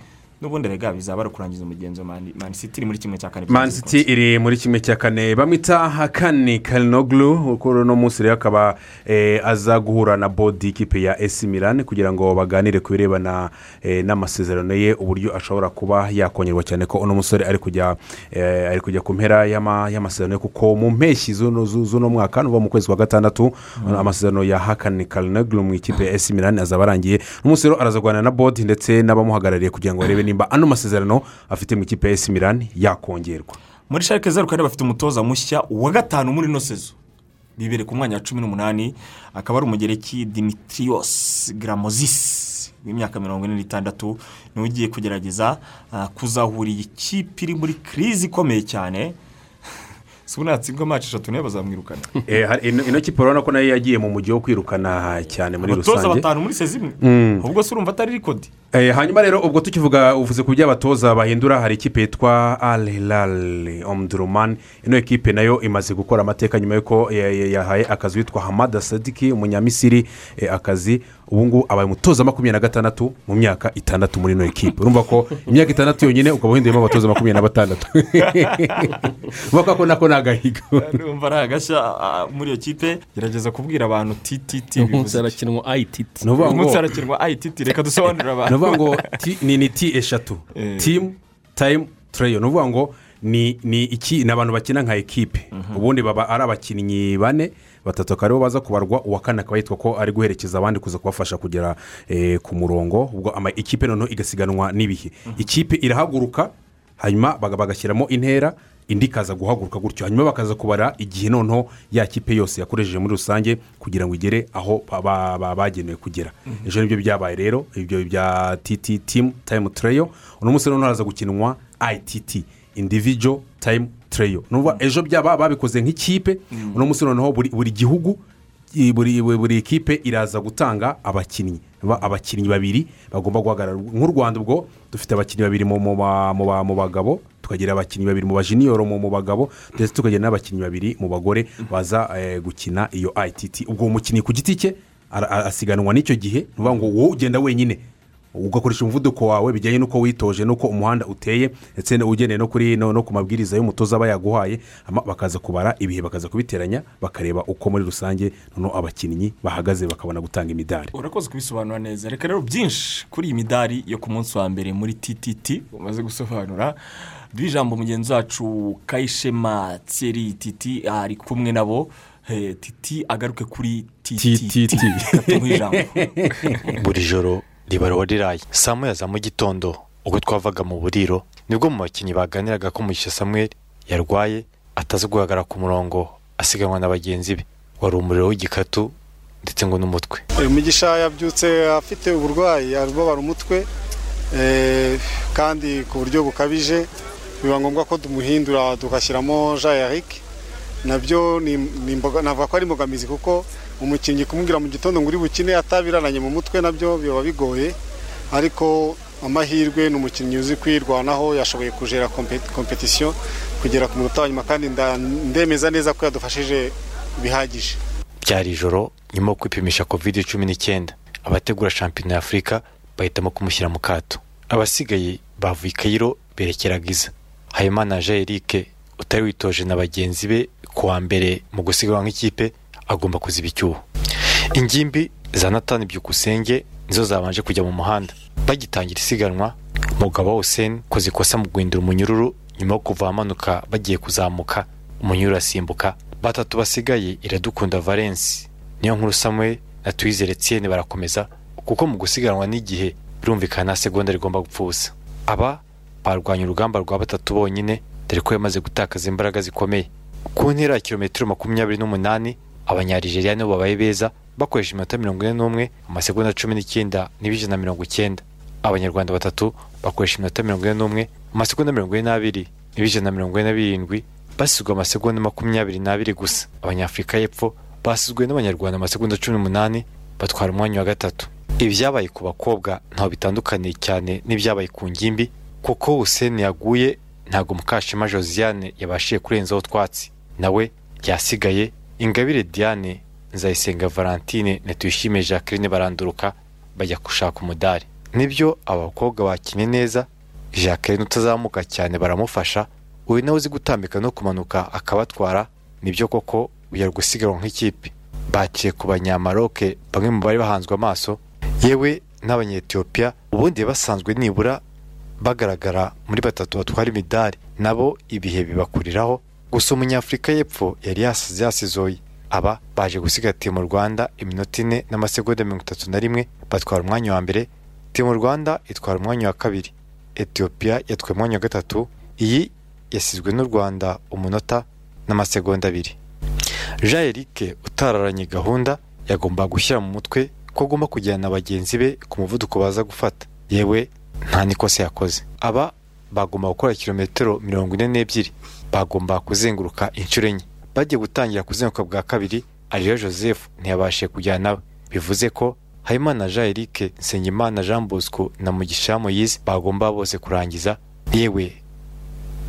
N'ubundi rega bizaba ari ukurangiza umugenzo mani siti iri muri kimwe cya kane Man City iri muri kimwe cya kane. Bamwita hakani karinoglu kuri uno munsi rero akaba eh, aza guhura na bodi ikipe ya esi milani kugira ngo baganire ku birebana eh, n'amasezerano ye uburyo ashobora kuba yakongerwa cyane ko uno musore ari kujya eh, ari kujya ku mpera y'ama- y'amasezerano ye. Kuko mu mpeshyi z'uno zu- z'uno mwaka nuva mu kwezi kwa gatandatu amasezerano ya hakani karinoglu mu ikipe ya esi milani azaba arangiye umunsi rero araza kuganira na bodi ndetse n'abamuhagarariye kugira ngo barebe nimba ano masezerano afite mu ikipe ya esi milani yakongerwa. Muri sharike zeru kane bafite umutoza mushya wa gatanu muri ino sezo. Bibereye ku mwanya wa cumi n'umunani akaba ari umugereki dimitrios gramozis w'imyaka mirongo ine n'itandatu ni we ugiye kugerageza ah, kuzahura iyi kipe iri muri kirizi ikomeye cyane. Si ubu natsindwa amacu eshatu na yo bazamwirukana? Eh, ino kipe urabona ko na yo yagiye mu mujyi wo kwirukana cyane muri abatoza rusange. batanu muri sezi imwe? Ubwo se urumva atari rikodi hanyuma rero ubwo tukivuga uvuze ku by'abatoza bahindura hari ikipe yitwa al hilal omdurman. Ino ekipe na yo imaze gukora amateka nyuma y'uko ya- ya- yahaye akazi witwa hamada sadiki umunyamisiri. Eh, akazi ubu ngubu abaye umutoza makumyabiri na gatandatu mu myaka itandatu muri ino ekipe urumva ko imyaka itandatu yonyine ukaba uhinduyemo abatoza makumyabiri na batandatu urumva ko nako ni agahigo urumva ari agashya muri iyo kipe. Gerageza kubwira abantu tititi uyu munsi bivuze iki? harakinwa ayititi ni ukuvuga uyu ngo munsi harakinwa ayititi reka dusobanurire abantu. Ukuvuga ngo ni ni ti eshatu. Eh. timu tayimu tureyo ni ukuvuga ngo ni ni iki ni abantu bakina nka ekipe. Ubundi baba ari abakinnyi bane batatu akaba ari bo baza kubarwa uwa kane akaba yitwa ko ari guherekeza abandi kuza kubafasha kugera eh, ku murongo. Ubwo ama ikipe noneho igasiganwa n'ibihe. Ikipe irahaguruka hanyuma baga- bagashyiramo intera indi ikaza guhaguruka gutyo. Hanyuma bakaza kubara igihe noneho ya kipe yose yakoresheje muri rusange kugira ngo igere aho ba- ba- ba- bagenewe kugera. Ejo ni byo byabaye rero ibyo bya titi timu tayimu tureyo uno munsi noneho haraza gukinwa ayititi indivijo tayimu tureyo nuba ejo byaba babikoze nk'ikipe uno munsi noneho buri buri gihugu buri buri kipe iraza gutanga abakinnyi Ba- abakinnyi babiri bagomba guhagarara. Nk'u rwanda ubwo dufite abakinnyi babiri mu- mu ba- mu ba- mu bagabo. Tukagira abakinnyi babiri mu bajiniyoro mu bagabo ndetse tukagira n'abakinnyi babiri mu bagore baza eh, gukina iyo ayititi ubwo umukinnyi ku giti cye asiganwa n'icyo gihe ni ukuvuga ngo wowe ugenda wenyine. Ugakoresha umuvuduko wawe bijyanye n'uko witoje n'uko umuhanda uteye ndetse ugendeye no kuri no, ku mabwiriza y'umutoza aba yaguhaye bakaza kubara ibihe bakaza kubiteranya bakareba uko muri rusange noneho abakinnyi bahagaze bakabona gutanga imidari. Urakoze kubisobanura neza. Reka rero byinshi kuri iyi midari yo ku munsi wa mbere muri tititi umaze gusobanura duhe ijambo mugenzi wacu kayishema tseri titi ari kumwe nabo. Eh, titi agaruke kuri ijambo. Buri joro ribarwa riraye saa moya za mu gitondo. Ubwo twavaga mu buriro ni bwo mu bakinnyi baganiraga ko mugisha samuel yarwaye atazi guhagarara ku murongo asiganwa na bagenzi be. Wari umuriro w'igikatu ndetse ngo n'umutwe. Eh, mugisha yabyutse afite uburwayi arababara umutwe. Eh, kandi ku buryo bukabije biba ngombwa ko tumuhindura tugashyiramo jean na byo navuga ko ari imbogamizi kuko umukinnyi kumubwira mu gitondo ngo uri bukine atabirananye mu mutwe na byo biba bigoye. Ariko amahirwe ni umukinnyi uzi kwirwanaho yashoboye kujera kompet- kompetisiyo kugera ku munota wa nyuma. Kandi ndemeza neza ko yadufashije bihagije. Byari ijoro nyuma yo kwipimisha covid cumi n'icyenda. Abategura shampiyona y'afurika bahitamo kumushyira mu kato. Abasigaye bavuye i kayiro berekera habimana jean eric utari witoje na bagenzi be ku wa mbere mu gusiganwa nk'ikipe agomba kuziba icyuho. Ingimbi za natani byukusenge nizo zabanje kujya mu muhanda. Bagitangira isiganwa umugabo wa hussein koze ikosa mu guhindura umunyururu nyuma yo kuva ahamanuka bagiye kuzamuka umunyururu asimbuka. Batatu basigaye iradukunda valence. Niyo nkuru samuel na tuyizere etienne barakomeza kuko mu gusiganwa n'igihe birumvikana nta segonda rigomba gupfusa aba barwanya urugamba rwa batatu bonyine dore ko yamaze gutakaza imbaraga zikomeye. Ku ntera ya kilometero makumyabiri n'umunani abanyarigeria nibo babaye beza bakoresha iminota mirongo ine n'umwe amasegonda cumi n'icyenda n'ibijana na mirongo icyenda. Abanyarwanda batatu bakoresha iminota mirongo ine n'umwe amasegonda mirongo ine n'abiri n'ibijana na mirongo ine na birindwi basizwe amasegonda makumyabiri n'abiri gusa. Abanyafurika y'epfo basizwe n'abanyarwanda amasegonda cumi n'umunani batwara umwanya wa gatatu. Ibyabaye ku bakobwa ntaho bitandukaniye cyane n'ibyabaye ku ngimbi kuko Hussein yaguye ntabwo mukashema josiane yabashije kurenzaho utwatsi. Nawe byasigaye ingabire diane nzayisenga valentine na tuyishime jacqueline baranduruka bajya gushaka umudari. Nibyo abakobwa bakinnye neza jacqueline utazamuka cyane baramufasha uyu nawe uzi gutambika no kumanuka akabatwara ni byo koko yari gusiganwa nk'ikipe. Baciye ku banyamaroke bamwe mu bari bahanzwe amaso yewe n'abanyetiyopiya ubundi basanzwe nibura bagaragara muri batatu batwara imidari nabo ibihe bibakuriraho. Gusa umunyafurika y'epfo yari yasize yasizoye. Aba baje gusiga timu rwanda iminota ine n'amasegonda mirongo itatu na rimwe batwara umwanya wa mbere. Timu rwanda itwara umwanya wa kabiri. Etiyopiya yatwaye umwanya wa gatatu. Iyi yasizwe n'u rwanda umunota n'amasegonda abiri. Jean eric utararanye gahunda yagombaga gushyira mu mutwe ko agomba kujyana na bagenzi be ku muvuduko baza gufata. Yewe nta n'ikosa yakoze. Aba bagomba gukora kilometero mirongo ine n'ebyiri. Bagomba kuzenguruka inshuro enye. Bagiye gutangira kuzenguruka bwa kabiri ariyo joseph ntiyabashije kujyana nawe bivuze ko habimana jean eric nsengimana jean bosco na mugisha moyize bagomba bose kurangiza. Yewe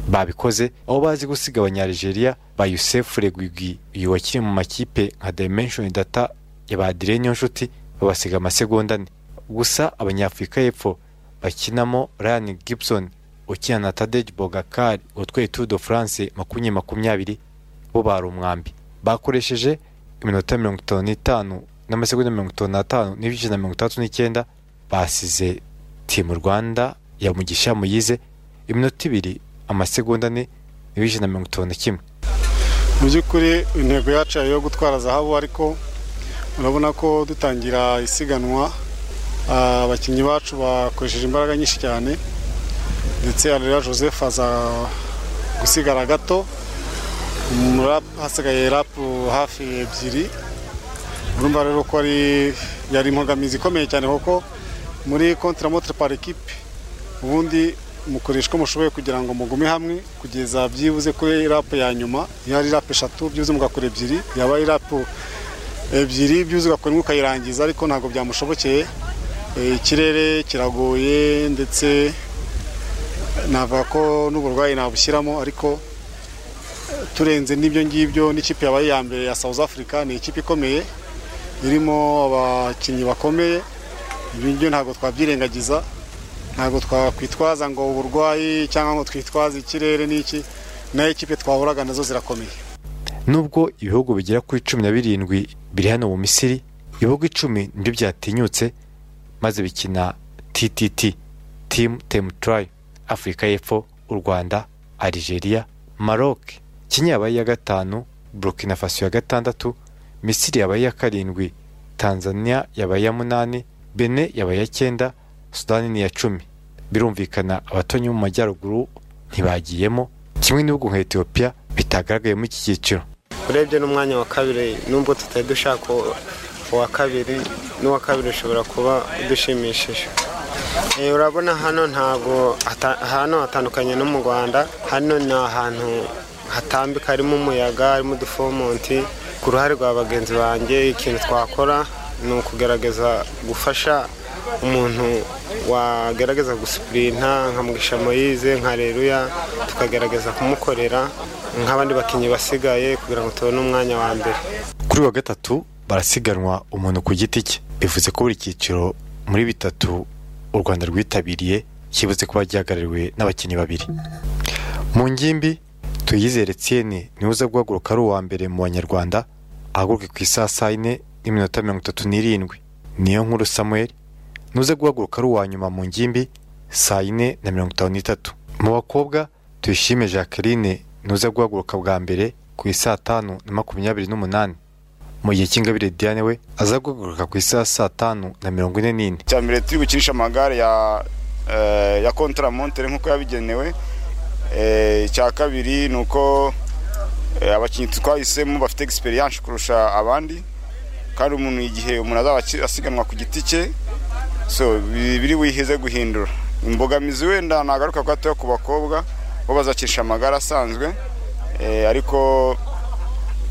babikoze. Aho bazi gusiga abanyarigeria ba yusefu regwigwi uyu wakiri mu makipe nka dimension data ya ba direne nshuti babasiga amasegonda ane. Gusa abanyafurika y'epfo bakinamo ryan gibson ukina na tadej bogakari utwaye tour de france makumyabiri makumyabiri bo bari umwambi. Bakoresheje iminota mirongo itanu n'itanu n'amasegonda mirongo itanu n'atanu n'ibice na mirongo itandatu n'icyenda basize timu rwanda ya mugisha muyize iminota ibiri amasegonda ane n'ibice na mirongo itanu na kimwe. Mu by'ukuri intego yacu iyo gutwara zahabu ariko urabona ko dutangira isiganwa abakinnyi bacu bakoresheje imbaraga nyinshi cyane ndetse areruya joseph aza gusigara gato. Hasigaye rapu hafi ebyiri. Urumva rero ko ari yari imbogamizi ikomeye cyane kuko muri kontramotre par equipe ubundi mukoresha uko mushoboye kugira ngo mugume hamwe kugeza byibuze kuri rapu ya nyuma iyo ari rapu eshatu byibuze mugakora ebyiri yaba ari rapu ebyiri byibuze ugakora imwe ukayirangiza ariko ntabwo byamushobokeye. Ikirere kiragoye ndetse navuga ko n'uburwayi nabushyiramo ariko eh, turenze n'ibyo ngibyo n'ikipe yabaye iya mbere ya South Africa ni ikipe ikomeye irimo abakinnyi bakomeye. Ngibyo ntabwo twabyirengagiza ntabwo twakwitwaza ngo uburwayi cyangwa ngo twitwaze ikirere n'iki na yo ikipe twahuraga na zo zirakomeye. Nubwo ibihugu bigera kuri cumi na birindwi biri hano mu misiri ibihugu icumi ni byo byatinyutse maze bikina ttt timu temu turayi afurika y'epfo u rwanda algeria maroc. Kenya yabaye iya gatanu burkina faso ya gatandatu misiri yabaye iya karindwi tanzania yabaye iya munani bene yabaye iya cyenda sudani ni iya cumi. Birumvikana abatonyi bo mu majyaruguru ntibagiyemo. Kimwe n'ibihugu nka etiyopiya bitagaragayemo iki cyiciro. Urebye n'umwanya wa kabiri nubwo tutari dushaka uwa kabiri n'uwa kabiri ushobora kuba udushimishije. Eh, urabona hano ntabwo hano hatandukanye no mu rwanda. Hano ni ahantu hatambika harimo umuyaga harimo udufomonti. Ku ruhare rwa bagenzi banjye ikintu twakora ni ukugerageza gufasha umuntu wagerageza gusipurinta nka mugisha moyize nka reruya tukagerageza kumukorera nk'abandi bakinnyi basigaye kugira ngo tubone umwanya wa mbere. Kuri wa gatatu barasiganwa umuntu ku giti cye. Bivuze ko buri cyiciro muri bitatu u rwanda rwitabiriye kibuze kuba gihagarariwe n'abakinnyi babiri. Mu ngimbi tuyizere etienne ni we uza guhaguruka ari uwa mbere mu banyarwanda ahaguruke ku isaha saa yine n'iminota mirongo itatu n'irindwi. Niyo nkuru samuel nuze guhaguruka ari uwa nyuma mu ngimbi saa yine na mirongo itanu n'itatu. Mu bakobwa tuyishime jacqueline nuze guhaguruka bwa mbere ku isaa tanu na makumyabiri n'umunani. Mu gihe cy'ingabire diane we aza guhaguruka ku isaha saa tanu na mirongo ine n'ine. Cya mbere turi gukinisha amagare ya eh, ya kontramontere nk'uko yabigenewe. Eh, icya kabiri ni uko eh, abakinnyi twahisemo bafite egisperiyanse kurusha abandi. Kandi umuntu igihe umuntu azaba asiganwa ku giti cye so bi- biri buyihize guhindura. Imbogamizi wenda nagaruka gatoya ku bakobwa bo bazakinisha amagare asanzwe. Eh, ariko eh,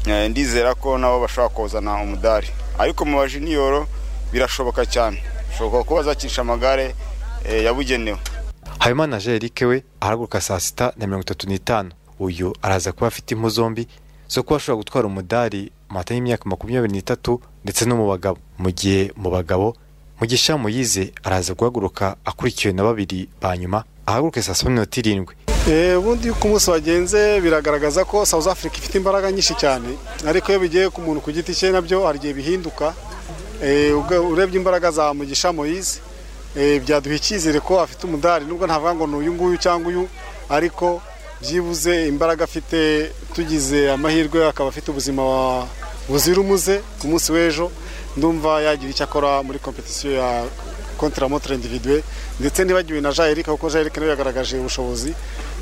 ndizera ko nabo bashobora kuzana umudari. Ariko mu bajiniyoro birashoboka cyane. Bishoboka ko bazakinisha amagare eh, yabugenewe. Habimana eric we arahaguruka saa sita na mirongo itatu n'itanu. Uyu araza kuba afite impu zombi zo kuba ashobora gutwara umudari mu matanya y'imyaka makumyabiri n'itatu ndetse no mu bagabo. Mu gihe mu bagabo mugisha muyize araza guhaguruka akurikiwe na babiri ba nyuma. Ahaguruke saa saba n'iminota irindwi. Eh, ubundi uko umunsi wagenze biragaragaza ko South Africa ifite imbaraga nyinshi cyane. Ariko iyo bigiye ku muntu ku giti cye na byo hari igihe bihinduka. Eh, urebye imbaraga za Mugisha Moise eh, byaduha icyizere ko afite umudari. Nubwo ntavuga ngo ni uyu nguyu cyangwa uyu ariko byibuze imbaraga afite tugize amahirwe akaba afite ubuzima buzira umuze ku munsi w'ejo. Ndumva yagira icyo akora muri kompetisiyo ya kontra motre individuel. Ndetse nibagiwe na Jean Eric kuko Jean Eric nawe yagaragaje ubushobozi.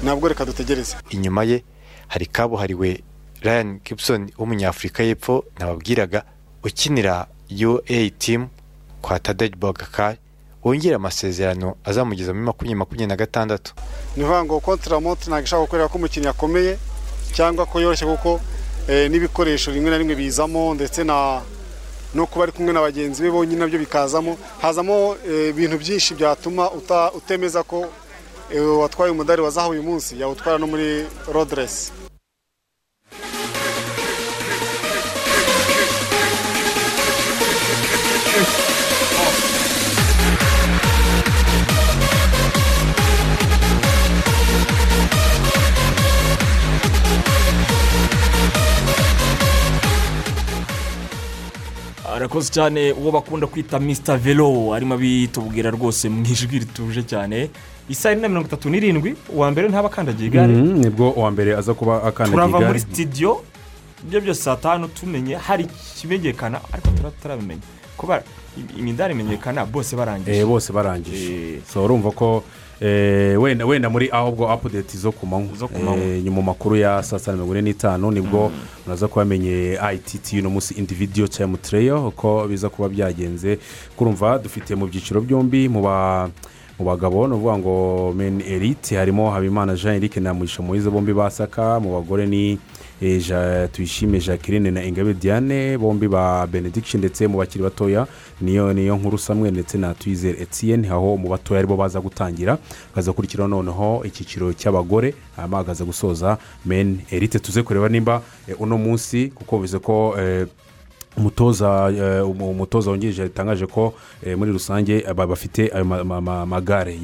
Nabwo reka dutegereze. Inyuma ye hari kabuhariwe ryan gibson w'umunyafurika y'epfo nababwiraga ukinira ua team kwa tadej bogakar wongera amasezerano azamugeza muri makumyabiri makumyabiri na gatandatu. Ni ukuvuga ngo kontra motre ntabwo ishaka gukorera ko umukinnyi akomeye cyangwa ko yoroshye kuko eh, n'ibikoresho rimwe na rimwe bizamo ndetse na no kuba ari kumwe na bagenzi be bonyine na byo bikazamo. Hazamo eh, ibintu byinshi byatuma utemeza ko eh, watwaye umudari wa zahabu uyu munsi yawutwara no muri roderesi arakoze cyane uwo bakunda kwita Mr velo. Arimo abitubwira rwose mu ijwi rituje cyane. Isaha na mirongo itatu n'irindwi uwa mbere ntaba akandagiye igare. Mhm, ni bwo uwa mbere aza kuba akandagiye turava muri igare sitidiyo ibyo byose saa tanu tumenye hari ikimenyekana ariko tura- turabimenya kuba im- imidari imenyekana bose barangije. Eh, bose barangije. So urumva ko eh, wenda wenda muri ahubwo apudeti zo ku manywa. Eh, nyuma mu makuru ya saa sita mirongo ine n'itanu ni bwo muraza kuba bamenye ITT uno munsi individual time trail uko biza kuba byagenze. Kurumva dufite mu byiciro byombi mu ba mu bagabo ni ukuvuga ngo meni elite harimo habimana jean eric na mugisha moise bombi basaka mu bagore ni eh, tuyishime jacqueline na ingabe diane bombi ba benediction ndetse mu bakiri batoya niyo niyo nkuru samwe ndetse na twizere etienne aho mu batoya ari bo baza gutangira. Hakaza gukurikiraho noneho icyiciro cy'abagore hakaza gusoza meni elite. Tuze kureba nimba eh, uno munsi kuko bivuze ko eh, umutoza eh, umu- umutoza wungirije yatangaje ko muri rusange bafite ayo ma- ma- ma- magare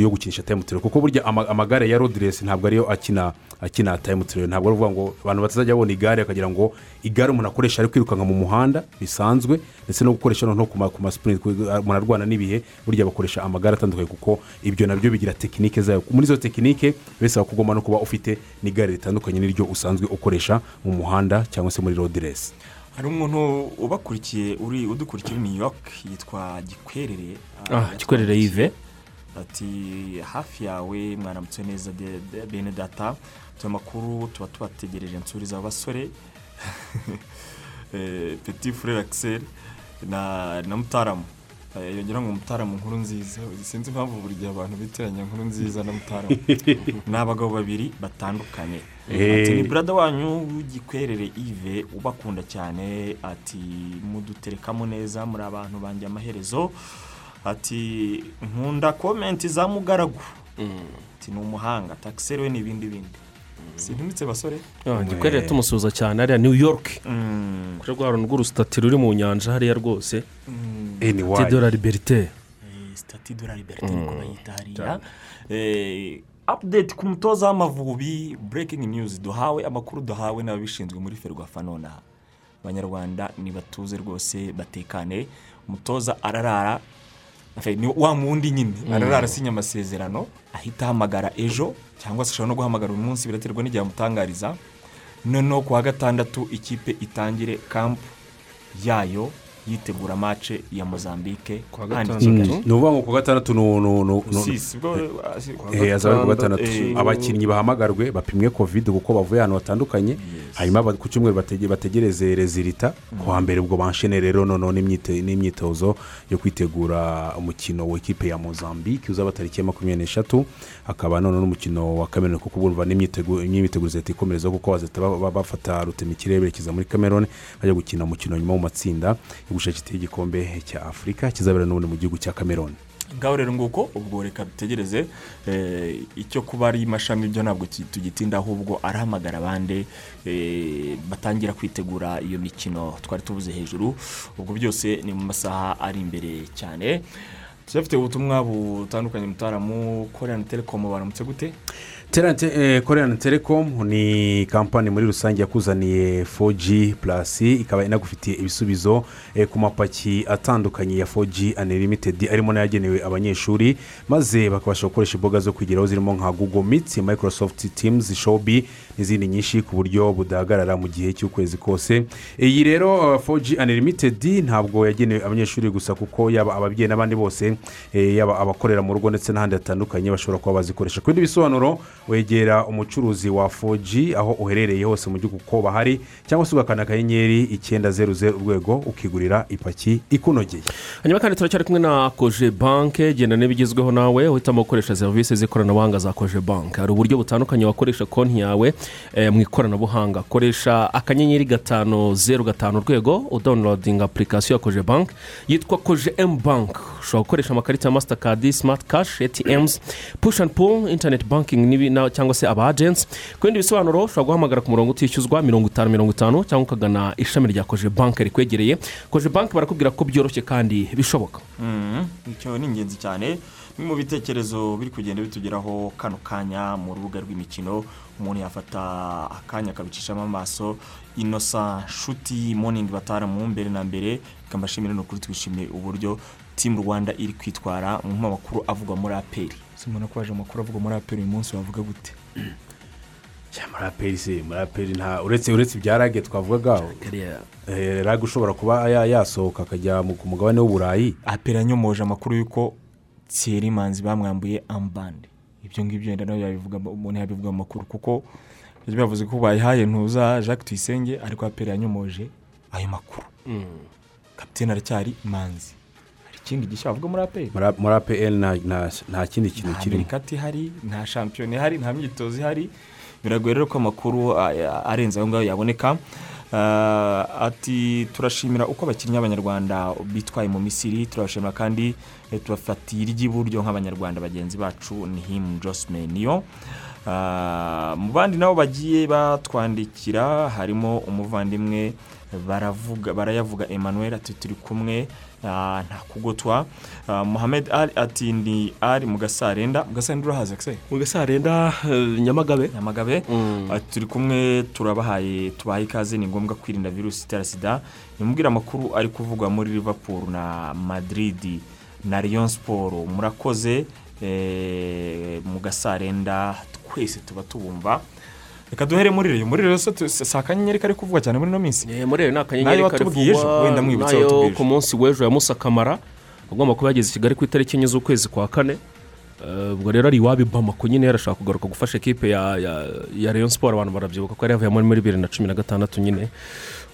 yo gukinisha tayimutiro kuko burya ama- amagare ya rodiresi ntabwo ariyo akina akina tayimutiro ntabwo ari ukuvuga ngo abantu batazajya babona igare bakagira ngo igare umuntu akoresha ari kwirukanka mu muhanda bisanzwe ndetse no gukoresha noneho ku ma- ku masipurinti ku- umuntu arwana n'ibihe burya bakoresha amagare atandukanye kuko ibyo na byo bigira tekinike zayo. Muri izo tekinike bisaba ko ugomba no kuba ufite n'igare ritandukanye n'iryo usanzwe ukoresha mu muhanda cyangwa se muri rodiresi hari umuntu ubakurikiye uri udukurikiye uri new york yitwa gikwerere. Ah, Gikwerere Yves. Ati hafi yawe mwaramutse neza bene data tuyo makuru tuba tubategereje nsuriza abasore Eh, petit frere axel na mutaramu. Eh, yongera ngo mutaramu nkuru nziza. Sinzi impamvu buri gihe abantu bitiranya nkuru nziza na mutaramu. Ni abagabo babiri batandukanye. Eh. ati ni burada wanyu w'igikwerere ive ubakunda cyane. Ati muduterekamo neza muri abantu banjye amaherezo. Ati nkunda komenti za mugaragu. Ati ni umuhanga takiseri we n'ibindi bindi. Sintumitse basore? Gikwerere tumusuhuza cyane hariya new york. Mm. kuri rwa runtu rw'urusitati ruri mu nyanja hariya rwose. Anyway. sitade la liberite sitati de la liberite niko bayita hariya. Eh, update ku mutoza w'amavubi breaking news. Duhawe amakuru duhawe n'ababishinzwe muri ferwafa nonaha abanyarwanda nibatuze rwose batekane. Umutoza ararara ni wa wundi nyine. Ararara asinya amasezerano ahita ahamagara ejo cyangwa se ashobora no guhamagara uyu munsi biraterwa n'igihe amutangariza. Noneho ku wa gatandatu ikipe itangire kampu yayo yitegura mace ya mozambique hano i Mm. Kigali. ni ukuvuga ngo ku gatandatu si- Eh, ku gatandatu Eh, abakinnyi bahamagarwe bapimwe kovide kuko bavuye ahantu hatandukanye. Hanyuma ba- ku cyumweru batege- bategereze rezilita. Ku wa mbere ubwo banshene rero noneho n'imyitozo yo kwitegura umukino w'ikipe ya mozambique uzaba tariki ya makumyabiri n'eshatu. Hakaba noneho n'umukino wa cameroon kuko urumva n'imyitegu- n'imyiteguro izahita ikomereza kuko bazahita ba- ba- bafata rutemikirere berekeza muri cameroon bajya gukina umukino nyuma mu matsinda yo gushakira igikombe cya afurika kizabera n'ubundi mu gihugu cya cameroon. Ngaho rero nguko ubwo reka dutegereze eh, icyo kuba ari mashami byo ntabwo tugitinda ahubwo arahamagara abandi eh, batangira kwitegura iyo mikino twari tubuze hejuru ubwo byose ni mu masaha ari imbere cyane. Turafite ubutumwa butandukanye mutaramu korean telecom baramutse gute? Eh, Korean Telecom ni kampani muri rusange yakuzaniye 4G plus ikaba inagufitiye ibisubizo eh, ku mapaki atandukanye ya 4G unlimited arimo n'ayagenewe abanyeshuri maze bakabasha gukoresha imbuga zo kwigiraho zirimo nka Google Meet, Microsoft Teams, Shobi n'izindi nyinshi ku buryo budahagarara mu gihe cy'ukwezi kose. Iyi rero uh, 4G unlimited ntabwo yagenewe abanyeshuri gusa kuko yaba ababyeyi n'abandi bose eh, yaba abakorera mu rugo ndetse n'ahandi hatandukanye bashobora kuba bazikoresha. Ku bindi bisobanuro wegera umucuruzi wa 4G aho uherereye hose mu gihugu uko bahari cyangwa se ugakanda akanyenyeri icyenda zeru zeru urwego ukigurira ipaki ikunogeye. Hanyuma kandi turacyari kumwe na koje banke genda n'ibigezweho nawe uhitamo gukoresha serivisi z'ikoranabuhanga za koje banke hari uburyo butandukanye wakoresha konti yawe mu ikoranabuhanga. Koresha akanyenyeri gatanu zeru gatanu urwego udawunirodinga apurikasiyo ya koje banke yitwa koje emu banke ushobora gukoresha amakarita ya masitakadi simati kashi etiyemuzi push and pull interineti bankingi cyangwa se aba agensi ku bindi bisobanuro ushobora guhamagara ku murongo utishyuzwa mirongo itanu mirongo itanu cyangwa ukagana ishami rya koje banke rikwegereye. Koje banke barakubwira ko byoroshye kandi bishoboka. Mhm, icyo ni ingenzi cyane. Bimwe mu bitekerezo biri kugenda bitugeraho kano kanya mu rubuga rw'imikino umuntu yafata akanya akabicishamo amaso inosa nshuti moningi batara mu mbere na mbere ikambashimira ni ukuri twishimiye uburyo timu rwanda iri kwitwara mu makuru avugwa muri aperi simubona ko waje amakuru avugwa muri aperi uyu munsi wavuga gute? Muri aperi se muri aperi nta uretse uretse ibya rage twavugaga eh, rage ushobora kuba ya- yasohoka akajya mu- ku mugabane w'uburayi. Aperi yanyomoje amakuru y'uko thierry manzi bamwambuye ambande ibyo ngibyo wenda nawe yabivuga umuntu yabivuga mu makuru kuko ibyo bavuze ko bayihaye ntuza jacques tuyisenge ariko aperi yanyomoje ayo makuru. Kapitene aracyari manzi. Hari ikindi gishya bavuga muri aperi Muri- aperi nta nta- nta kindi kintu nta kirimo. Mirikati ihari nta shampiyona ihari nta myitozo ihari. Biragoye rero ko amakuru arenze ayo ngayo yaboneka. Ati turashimira uko abakinnyi b'abanyarwanda bitwaye mu misiri turabashimira kandi eh, tubafatiye iry'iburyo nk'abanyarwanda bagenzi bacu ni himu josime niyo Ah, mu bandi nabo bagiye batwandikira harimo umuvandimwe baravuga barayavuga emmanuel ati turi kumwe ah, nta kugotwa. Ah, muhamed ali ati ni ari mu gasarenda mu gasarenda urahazi se mu gasarenda eh, nyamagabe. Nyamagabe. Ati turi kumwe turabahaye tubahaye ikaze ni ngombwa kwirinda virusi itera sida. Nimubwire amakuru ari kuvugwa muri liverpool na madrid na Lyon siporo murakoze eh, mu gasarenda twese tuba tubumva. Reka duhere muri reyo muri reyo si akanyenyeri kari kuvugwa cyane muri ino minsi. Eh, muri reyo ni akanyenyeri kari mwibutse na yo ku munsi w'ejo ya musa kamara agomba kuba yageze i kigali ku itariki enye z'ukwezi kwa kane. Eh, ubwo rero ari iwabo bamako nyine yarashaka kugaruka gufasha ekipe ya rayon siporo abantu barabyibuka ko yari yavuye muri bibiri na cumi na gatandatu nyine.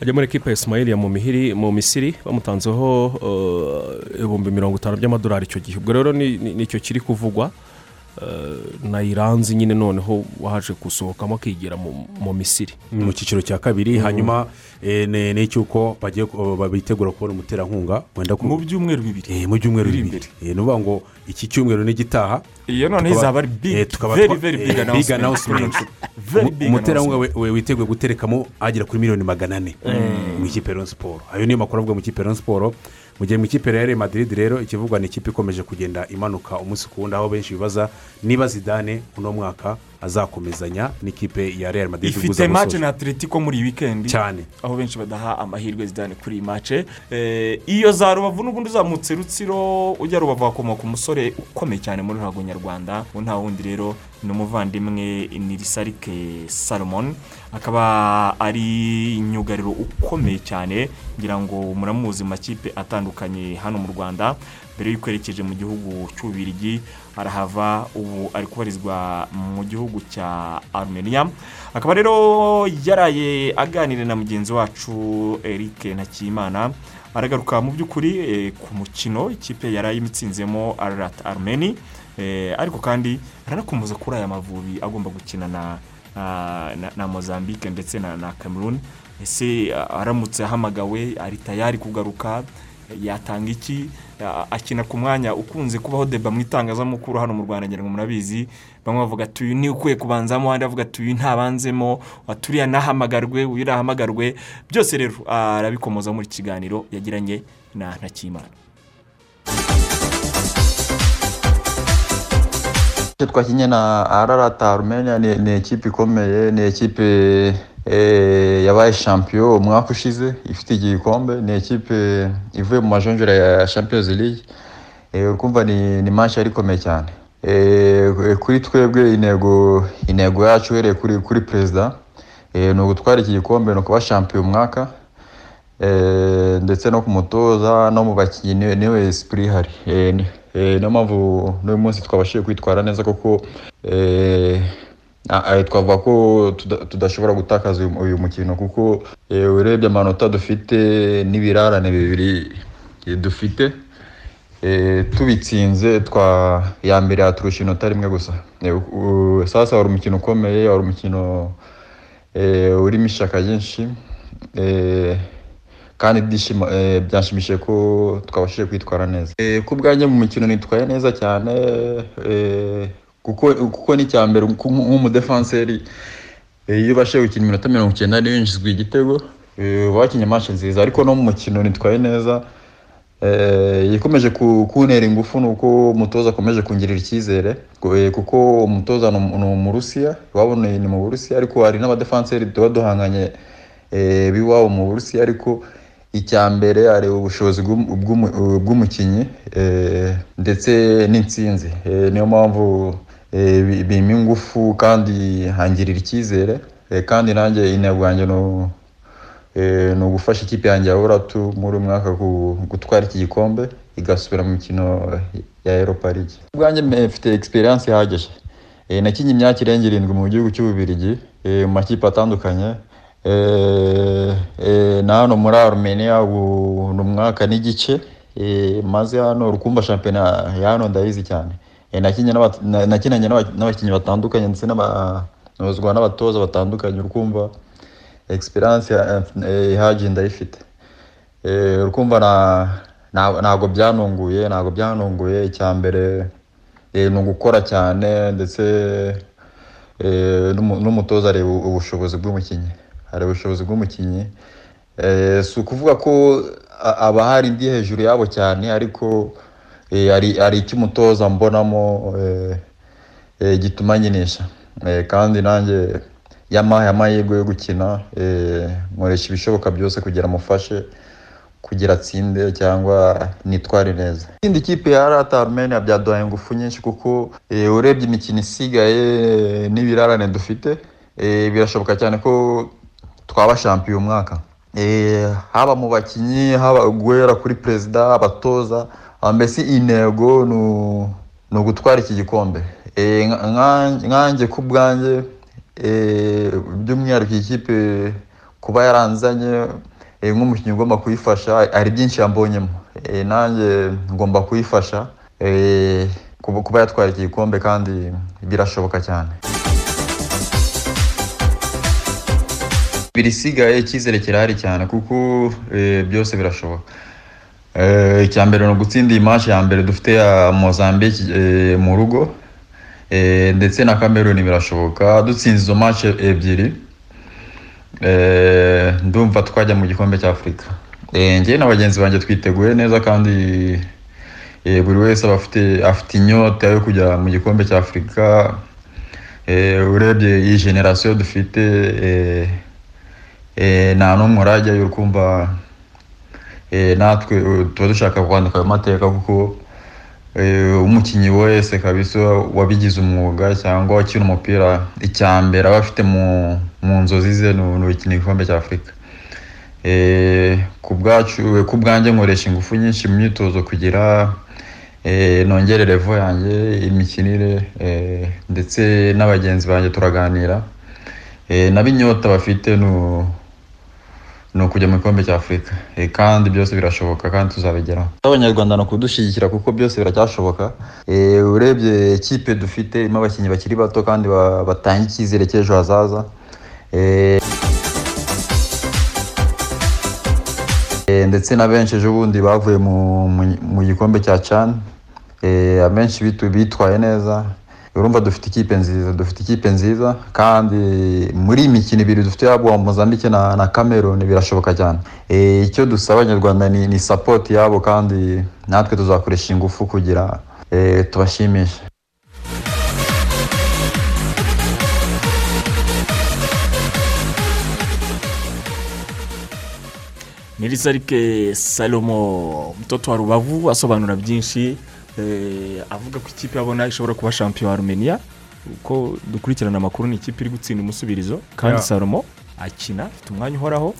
Ajya muri ekipe ya isimayili ya mu mihiri mu misiri. Bamutanzeho eh, ibihumbi mirongo itanu by'amadolari icyo gihe. Ubwo rero ni ni- ni cyo kiri kuvugwa. Eh, na iranzi nyine noneho waje gusohokamo akigira mu misiri. Mu cyiciro cya kabiri hanyuma eh, ni icy'uko ba- bitegura kubona umuterankunga wenda ku mu byumweru bibiri. Eh, mu byumweru biri bibiri. Eh, ni ukuvuga ngo iki cyumweru n'igitaha iyo noneho izaba ari big eh, tukaba very twa- very eh, big big announcement. announcement. very Umu- big umuterankunga we- we- witeguye guterekamo agera kuri miliyoni magana ane. Mu ikipe ya siporo ayo niyo makuru avuga mu ikipe ya siporo mu gihe mu ikipe ya Madrid rero ikivugwa ni ikipe ikomeje kugenda imanuka umunsi ku wundi aho benshi bibaza niba zidane uno mwaka azakomezanya n'ikipe ya Real Madrid ifite mace na atletico muri iyi wikendi cyane. Aho benshi badaha amahirwe zidane kuri iyi mace Eh, iyo za rubavu n'ubundi uzamutse rutsiro ujya rubavu hakomoka umusore ukomeye cyane muri ruhago nyarwanda uwo nta wundi rero ni umuvandimwe nirisarike salomon. Akaba ari inyugariro ukomeye cyane ngira ngo muramuzi mu makipe atandukanye hano mu rwanda mbere y'uko yerekeje mu gihugu cy'ububirigi arahava ubu ari kubarizwa mu gihugu cya armenia. Akaba rero yaraye aganira na mugenzi wacu eric ntakiyimana aragaruka mu by'ukuri eh, ku mukino ikipe yari imitsinzemo arat armeni Eh, ariko kandi aranakomeza kuri aya mavubi agomba gukina na, mozambique ndetse na, cameroon. Ese aramutse ahamagawe ari tayari kugaruka yatanga iki? Akina ku mwanya ukunze kubaho deba mu itangazamakuru hano mu rwanda ngira ngo murabizi bamwe bavuga ati uyu ni ukwiye kubanzamo abandi bavuga ati uyu ntabanzemo. Turiya nahamagarwe uyu nahamagarwe byose rero arabikomoza muri kiganiro yagiranye na ntakimana. Twakinye na ararata arumeniya ni ekipe ikomeye ni ekipe eh, yabaye shampiyo umwaka ushize ifite igikombe ni ekipe ivuye mu majonjora ya champions league. Eh, urumva ni ni match yari ikomeye cyane. Eh, kuri twebwe intego intego yacu uhereye kuri perezida. Eh, ni ugutwara iki gikombe ni ukuba shampiyo umwaka Eh, ndetse no ku mutoza no mu bakinnyi ni we esprit ihari. Eh, eh, niyo mpamvu n'uyu munsi twabashije kwitwara neza kuko eh, twavuga ko tuda- tudashobora gutakaza uyu- mukino kuko eh, urebye amanota dufite n'ibirarane bibiri eh, dufite eh, tubitsinze twa ya mbere yaturusha inota rimwe gusa. Eh, sasa wari umukino ukomeye wari umukino eh, urimo ishyaka ryinshi eh, kandi eh, byanshimishije ko twabashije kwitwara neza. Eh, ku bwanjye mu mikino nitwaye neza cyane eh, kuko ni icya mbere nk- nk'umudefanseri iyo ubashije gukina iminota mirongo icyenda yinjizwa igitego wakinnye match nziza. Ariko no mu mukino nitwaye neza ikomeje ku- kuntera ingufu ni uko umutoza akomeje kungirira icyizere Ku- kuko umutoza ni umu- ni umurusiya iwabo ni mu burusiya ariko hari n'abadefanseri tuba duhanganye b'iwabo mu burusiya ariko icya mbere areba ubushobozi bw'um- bw'umu- bw'umukinnyi eh, ndetse n'intsinzi. Eh, niyo mpamvu eh, bi- bimpa ingufu kandi hangirira icyizere. Kandi nanjye intego yanjye ni ugufasha ikipe yanjye ya uratu muri uyu mwaka gu- gutwara iki gikombe igasubira mu mikino ya Europa League. Ubwanjye mfite experience ihagije. Nakinnye imyaka irenga irindwi mu gihugu cy'ububirigi mu makipe atandukanye. Na hano muri Armenia ubu ni umwaka n'igice. Eh, maze hano rukumva shampiyona ya hano ndayizi cyane. Eh, nakinanye n'aba- n'abakinnyi batandukanye ndetse n'aba- nabazwa n'abatoza batandukanye urukumva eh, ihagije ndayifite. Eh, urukumva ntabwo byanunguye ntabwo byanunguye. Icya mbere eh, ni ugukora cyane ndetse eh, n'umu- n'umutoza areba ubushobozi bw'umukinnyi. Areba ubushobozi bw'umukinnyi. Eh, si ukuvuga ko a- aba hari indi hejuru yabo cyane ariko eh, hari hari icyo umutoza mbonamo eh, eh, gituma nyinisha. Eh, kandi nanjye yamaye amahirwe yo gukina eh, nkoresha ibishoboka byose kugira amufashe kugira atsinde cyangwa nitware neza. Ikindi kipe ya rata byaduhaye ingufu nyinshi kuko eh, urebye imikino isigaye eh, n'ibirarane dufite eh, birashoboka cyane ko twaba shampiyo umwaka Eh, haba mu bakinnyi haba guhera kuri perezida abatoza mbese intego ni ugutwara iki gikombe? Eh, nka- nka- nkanjye ku bwanjye eh, by'umwihariko iyi kipe kuba yaranzanye nk'umukinnyi ugomba kuyifasha hari byinshi yambonyemo. Nanjye ngomba kuyifasha kuba yatwara iki gikombe kandi birashoboka cyane. Birisigaye icyizere kirahari cyane kuko eh, byose birashoboka. Eh, icya mbere ni ugutsinda iyi match ya mbere dufite ya Mozambique eh, mu rugo. Ndetse na Cameroon birashoboka. Dutsinze izo match ebyiri. Ndumva twajya mu gikombe cya Afurika Eh, njye na bagenzi banjye twiteguye neza kandi buri wese aba afite inyota yo kujya mu gikombe cya Afurika Eh, urebye iyi generasiyo dufite nta n'umwe urajyayo ukumva eh, natwe tuba dushaka kwandika ayo mateka kuko eh, umukinnyi wese kabisa wabigize umwuga cyangwa wakina umupira icya mbere aba afite mu, nzozi ze ni ugukina igikombe cya afurika ku bwacu ku bwanjye nkoresha ingufu nyinshi mu myitozo kugira nongere revo yanjye imikinire ndetse n'abagenzi banjye turaganira. Eh, nabo inyota bafite ni ukujya mu gikombe cya afurika. Eh, kandi byose birashoboka kandi tuzabigeraho. Abanyarwanda ni ukudushyigikira kuko byose biracyashoboka. Eh, urebye ikipe dufite irimo abakinnyi bakiri bato kandi ba- batanga icyizere cy'ejo hazaza. Eh, ndetse na benshi ejo bundi bavuye mu, gikombe cya cani abenshi bitwaye neza. Urumva dufite ikipe nziza dufite ikipe nziza kandi muri iyi mikino ibiri dufite yaba Mozambique na, na Cameroon birashoboka cyane. Eh, icyo dusaba abanyarwanda ni, ni support yabo kandi natwe tuzakoresha ingufu kugira eh, tubashimishe. Nirizarike salomo mtoto wa rubavu asobanura byinshi avuga ko ikipe abona ishobora kuba shampiyona wa rumeniya uko dukurikirana amakuru ni ikipe iri gutsinda umusubirizo. Kandi salomo akina afite umwanya uhoraho.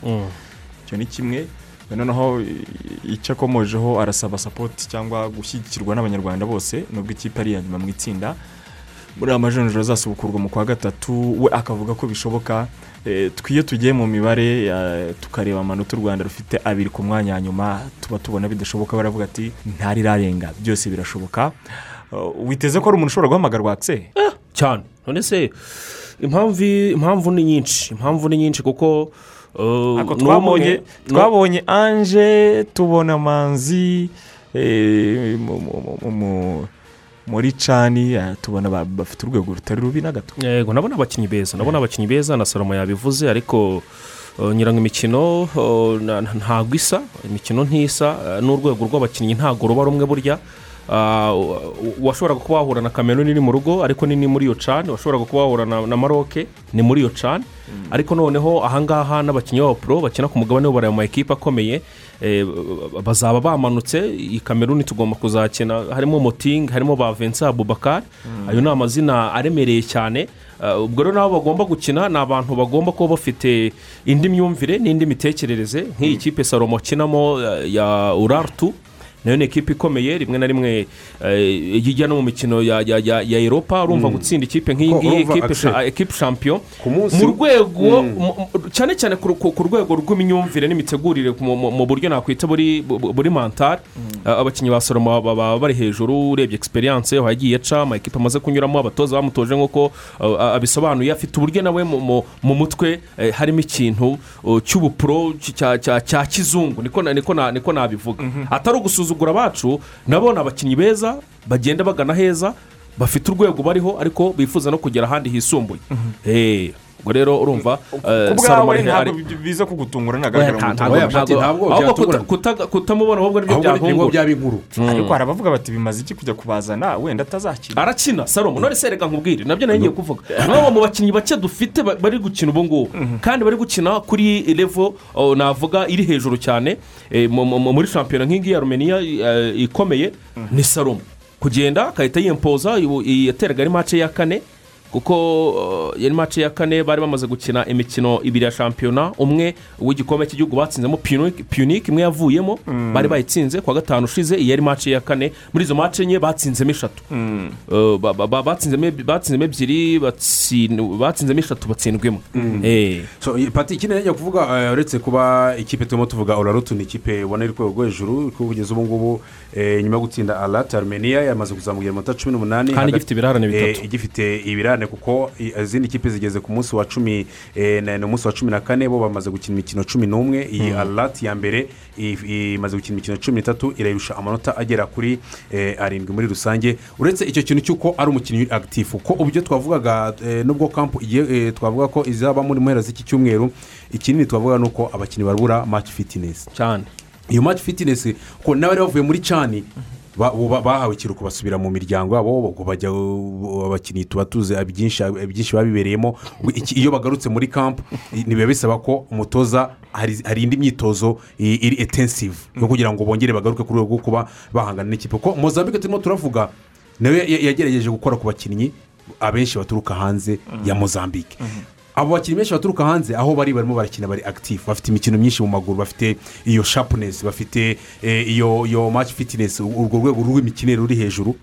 Icyo ni kimwe. Noneho icyo akomojeho arasaba sapoti cyangwa gushyigikirwa n'abanyarwanda bose nubwo ikipe ari iya nyuma mu itsinda. Muri aya majonjoro azasubukurwa mu kwa gatatu we akavuga ko bishoboka Eh, twiyo tugiye mu mibare eh, tukareba amanota u rwanda rufite abiri ku mwanya wa nyuma tuba tubona bidashoboka baravuga ati ntarirarenga byose birashoboka. Eh, witeze ko ari umuntu ushobora guhamagarwa akise cyane. None se impamvu impamvu ni nyinshi. Impamvu ni nyinshi kuko twabonye anje tubona manzi muri cani eh, tubona ba- bafite urwego rutari rubi na gato yego ndabona abakinnyi beza ndabona abakinnyi beza na salomo yabivuze ariko ngira ngo imikino na- ntabwo isa imikino ntisa n'urwego rw'abakinnyi ntabwo ruba rumwe burya. Uh, washoboraga kuba wahura na kamerun iri mu rugo ariko ni ni muri iyo cani washoboraga kuba wahura na, maroke ni muri iyo cani ariko noneho ahangaha n'abakinnyi b'abapuro bakina ku mugabane w'uburayi mu ma ekipa akomeye eh, bazaba bamanutse iyi kameruni tugomba kuzakina. Harimo motingi harimo ba vincent abubakar. Ayo ni amazina aremereye cyane. Uh, ubwo rero nabo bagomba gukina ni abantu bagomba kuba bafite indi myumvire n'indi mitekerereze. Nk'iyi kipe salomo akinamo uh, ya urartu. Na yo ni ekipa ikomeye rimwe na rimwe eh, ijya no mu mikino ya ya ya ya eropa urumva Mm. gutsinda ikipe nk'iyi ngiyi ekipe champion mu rwego Mm. cyane cyane ku rwego rw'imyumvire n'imitegurire mu- buryo nakwita buri bu- buri mantari abakinnyi ba salomo baba bari hejuru urebye egisperiyanse yagiye aca ama ekipa amaze kunyuramo abatoza bamutoje nk'uko uh, abisobanuye afite uburyo nawe mu- mu- mu mutwe eh, harimo ikintu uh, cy'ubupuro cya- kizungu niko na- niko na- niko nabivuga atari ugusuzugura abacu nabo ni abakinnyi beza bagenda bagana heza bafite urwego bariho ariko bifuza no kugera ahandi hisumbuye. Eh, ubwo rero urumva eh, Salomo ari- biza kugutungura ntabwo- kutamubona ahubwo ni byo byaba inkuru ariko harabavuga bati bimaze iki kujya kubazana wenda atazakina arakina salomo none se reka nkubwire na byo nari ngiye kuvuga. Nk'abo mu bakinnyi bake dufite ba- bari gukina ubu ngubu. Kandi bari gukina kuri levo oh, navuga iri hejuru cyane mu- muri shampiyona nk'ingiyi ya rumeniya eh, ikomeye ni salomo kugenda agahita yimpoza yateraga ari mace ya kane. Kuko yari mace ya kane bari bamaze gukina imikino ibiri ya shampiyona. Umwe w'igikombe cy'igihugu batsinzemo punic imwe yavuyemo bari bayitsinze kuwa gatanu ushize iyi yari mace ya kane. Muri izo mace enye batsinzemo eshatu. Ba- ba- batsinzemo eb- batsinzemo ebyiri batsin- batsinzemo eshatu batsindwemo Eh. So, iyi pati ikindi njya kuvuga eh, uretse kuba ikipe turimo tuvuga urarutu ni ikipe ubona iri rwego rwo hejuru kugeza ubu ngubu eh, nyuma yo gutsinda arata arumeniya yamaze kuzamukira amanota cumi n'umunani Kandi igifite ibirarane bitatu. eh, igifite ibirarane kuko i- izindi kipe zigeze ku munsi wa cumi eh, ni umunsi wa cumi na kane bo bamaze gukina imikino cumi n'umwe. Iyi Mm. arati ya mbere imaze gukina imikino cumi n'itatu irayirusha amanota agera kuri eh, arindwi muri rusange. Uretse icyo kintu cy'uko ari umukinnyi agitifu ko uburyo twavugaga eh, nubwo kampu twavuga ko izaba muri mpera z'iki cyumweru ikinini twavuga ni uko abakinnyi babura maci fitinesi cyane. Iyo maci fitinesi ko n'abari bavuye muri cani ba- bahawe ikiruhuko basubira mu miryango yabo bajya abakinnyi tuba tuzi byinshi byinshi biba bibereyemo Ubwo iki- iyo bagarutse muri kampu i- biba bisaba ko umutoza hari indi myitozo iri etensive yo kugira ngo bongere bagaruke ku rwego rwo kuba bahangana n'ikipe. Ko mozambique turimo turavuga nawe ya- yagerageje gukora ku bakinnyi abenshi baturuka hanze ya mozambique. Abo bakinnyi benshi baturuka hanze aho bari barimo barakina bari active. Bafite imikino myinshi mu maguru bafite iyo sharpness bafite eh, iyo iyo match fitness urwo rwego rw'imikinire ruri hejuru.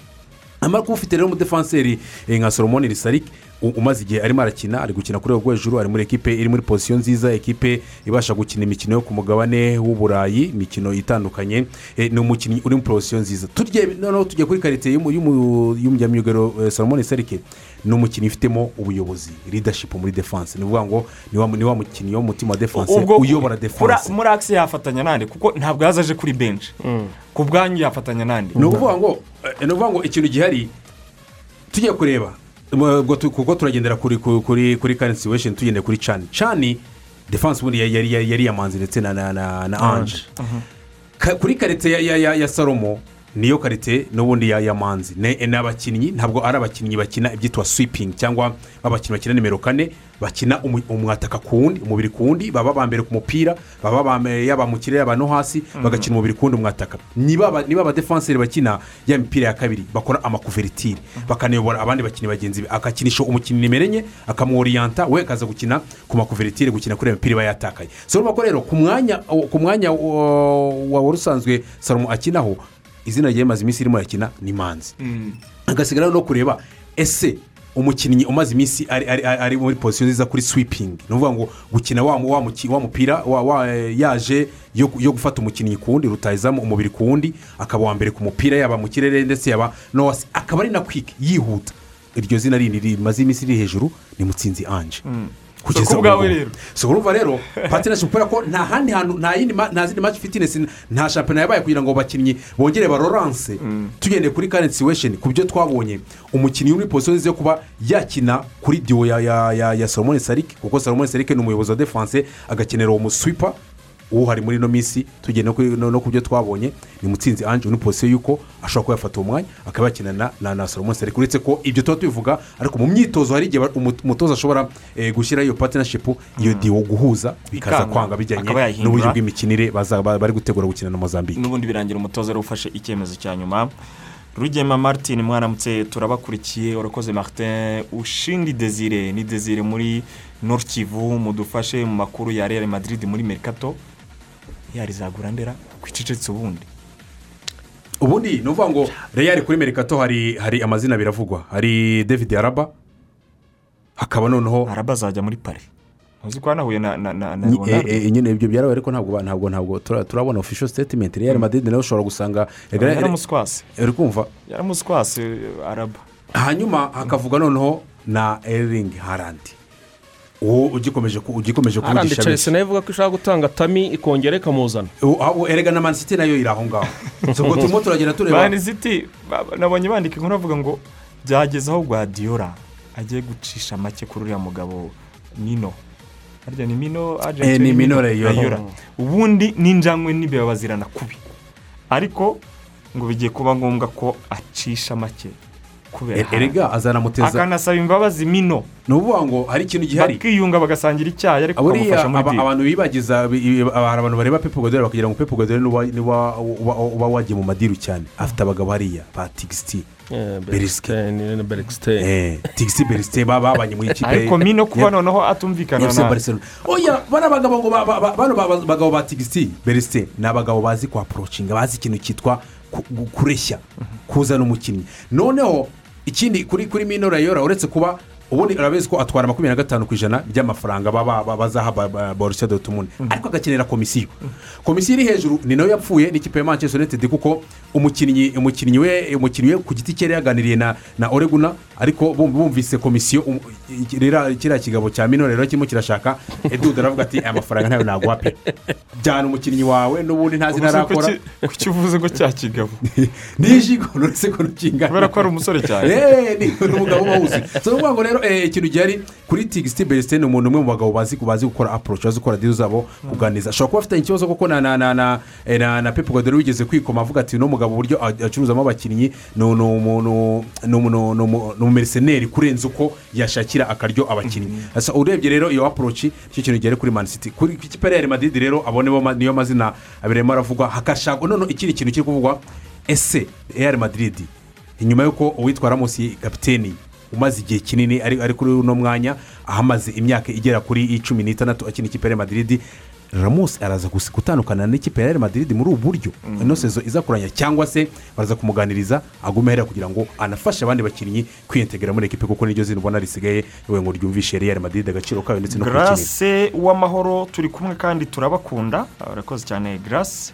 Amara kuba ufite rero umudefanseri eh, nka solomoni risarike umaze igihe arimo arakina ari gukina kuri rwo hejuru ari muri ekipe iri muri pozisiyo nziza ekipe ibasha gukina imikino yo ku mugabane w'uburayi imikino itandukanye. Eh, ni umukinnyi uri muri pozisiyo nziza. Noneho tujya kuri karite y'umu- y'umu- y'umunyamyugaro eh, solomoni risarike ni umukinnyi ufitemo ubuyobozi leadership muri defanse ni ukuvuga ngo ni wa- mukinnyi wo mu mutima wa defanse uyobora defanse muri akisi yafatanya nande kuko ntabwo yaza aje kuri benshi ku bwanyu yafatanya nande ni ukuvuga ngo eh, ni ukuvuga ngo ikintu gihari tujya kureba. Kuko turagendera kuri kuri kuri kuri current situation tugendera kuri cani cani defanse ubundi yari yamanzi ndetse na na na na anje Ka- kuri ya, ya salomo niyo karite n'ubundi ya, ya manzi ni abakinnyi ntabwo ari abakinnyi bakina ibyitwa swiping cyangwa abakinnyi bakina nimero kane bakina umwataka ku wundi umubiri ku wundi baba ba mbere ku mupira baba ba mbere yaba mu kirere yaba no hasi bagakina umubiri ku wundi umwataka niba aba- niba abadefanseri bakina ya mipira ya kabiri bakora amakuveritire bakanayobora abandi bakinnyi bagenzi be akakinisha umukinnyi nimero enye akamworiyanta we akaza gukina ku makuveritire gukina kuri iyo mipira iba yatakaye so urumva ko rero ku mwanya ku mwanya uh, wa wari usanzwe salomo akinaho izina rye rimaze iminsi ririmo arakina ni manzi. Hagasigara no kureba ese umukinnyi umaze iminsi ari, muri pozisiyo nziza kuri swipingi ni ukuvuga ngo gukina wa, mupira wa, yaje yo, yo gufata umukinnyi ku wundi rutayizamu umubiri ku wundi akaba uwa mbere ku mupira yaba mu kirere ndetse yaba no hasi akaba ari na kwike yihuta. Iryo zina rindi rimaze iminsi riri hejuru ni mutsinzi anje So ku bwawe ubu ngubu. rero. so urumva rero patinashipu kubera ko nta handi hantu nta yindi nta zindi maci fitinesi nta shampiyona yabaye kugira ngo abakinnyi bongere baroranse tugendeye kuri karenti siwesheni ku byo twabonye. Umukinnyi uri muri pozisiyo yo kuba yakina kuri diwo ya ya ya ya salomoni sarike kuko salomoni sarike ni umuyobozi wa defanse agakenera uwo muswipa uhari muri ino minsi tugenda no ku byo twabonye ni mutsinzi anje uri muri pozisiyo y'uko ashobora kuba yafata uwo mwanya akaba yakina na na salomoni sarike uretse ko ibyo tuba tubivuga ariko mu myitozo hari igihe umu- umutoza ashobora eh, gushyiraho iyo patinashipu iyo diwo guhuza bikaza kwanga bijyanye n'uburyo bw'imikinire bari gutegura gukina na mozambique. N'ubundi birangira umutoza ari ufashe icyemezo cya nyuma. Rugema martin mwaramutse turabakurikiye urakoze martin. Ushindi desire ni desire muri Nord kivu mudufashe mu makuru ya real madrid muri mercato. Yarizagura ndera ku icecetse ubundi. Ubundi ni ukuvuga ngo reyari kuri merikato hari hari amazina abiri avugwa hari david araba hakaba noneho araba azajya muri pari uzi ko hanahuye na na na na eh, eh, nyine ibyo byarabaye ariko ntabwo ntabwo ntabwo tura- turabona official statement. Real madrid nawe ushobora gusanga yaramuswase uri kumva? Yaramuswase araba. Hanyuma hakavuga noneho na ering harandi uwo ugikomeje ku- ugikomeje harandi kuvugisha chelsea na yo ivuga ko ishaka gutanga tami ikongera ikamuzana benshi. Erega na manisiti na yo iri aho ngaho. Ubwo turimo turagenda tureba. Mani ziti nabonye bandika inkuru bavuga ngo byageze aho guardiola agiye gucisha make kuri uriya mugabo mino. Harya ni mino agent Eh, ni Mino Raiola. ubundi n'injangwe n'imbeba bazirana kubi. Ariko ngo bigiye kuba ngombwa ko acisha make. Erega azanamuteza. Akanasaba imbabazi mino. Ni ukuvuga ngo hari ikintu gihari. Bakiyunga bagasangira icyayi ariko bakamufasha muri diyo abantu bibagiza abantu bareba pepe godere bakagira ngo niba niba uba wagiye mu madiru cyane. Afite abagabo hariya ba tigisiti berisike tigisiti berisite baba babanye muri ikipe ariko mino kuba noneho atumvikana ya FC na Barcelona. Oya bano bagabo ba- tigisiti berisite ni abagabo bazi kwa porocinga bazi ikintu cyitwa kureshya kuzana umukinnyi. Noneho ikindi kuri kuri mino rayora uretse kuba ubundi urabizi ko atwara makumyabiri na gatanu ku ijana by'amafaranga bazaha ba- ba- borussia dortmund. Ariko agakenera komisiyo. Komisiyo iri hejuru ni na yo yapfuye n'ikipe ya manchester united kuko umukinnyi umukinnyi we umukinnyi we ku giti cye yaganiriye na na oreguna ariko bum- bumvise komisiyo um- kiriya kigabo cya mino rero kirimo kirashaka. Edudu aravuga ati aya mafaranga ntayo naguha pe. Jyana umukinnyi wawe n'ubundi ntazi ntarakora ki- kuki uvuze ngo cya kigabo. N'ijigo uretse ko ntukingana kubera ko ari umusore cyane. Eh, ni umugabo uba wuzi so ni ukuvuga ngo rero eh, ikintu gihari kuri tigisiti berisite ni umuntu umwe mu bagabo bazi gukora aporoci bazi gukora diyo zabo kuganiriza. Ashobora kuba afitanye ikibazo kuko na na na na eh, na pepe godere wigeze kwikoma avuga ati uno mugabo uburyo acuruzamo abakinnyi ni umuntu ni umumeriseneri kurenza uko yashakira akaryo abakinnyi. Asa, urebye rero iyo aporoci ni cyo kintu gihari kuri manisiti kuri ku ikipe ya madrid rero abo niyo mazina abiri arimo aravugwa hakashakwa noneho ikindi kintu kiri kuvugwa ese real madrid inyuma y'uko uwitwa ramusi kapiteni umaze igihe kinini ari ari kuri uno mwanya ahamaze imyaka igera kuri cumi n'itandatu akina ikipe ya Madrid. Ramos araza gutandukana n'ikipe ya madrid muri ubu buryo. Ino sezo iza kuranya cyangwa se baraza kumuganiriza agume hariya kugira ngo anafashe abandi bakinnyi kwiyentegera muri ekipe kuko niryo zina ubona risigaye yewe ngo ryumvishe real madrid agaciro kayo ndetse no kuyikinira garase w'amahoro turi kumwe kandi turabakunda. Urakoze cyane garase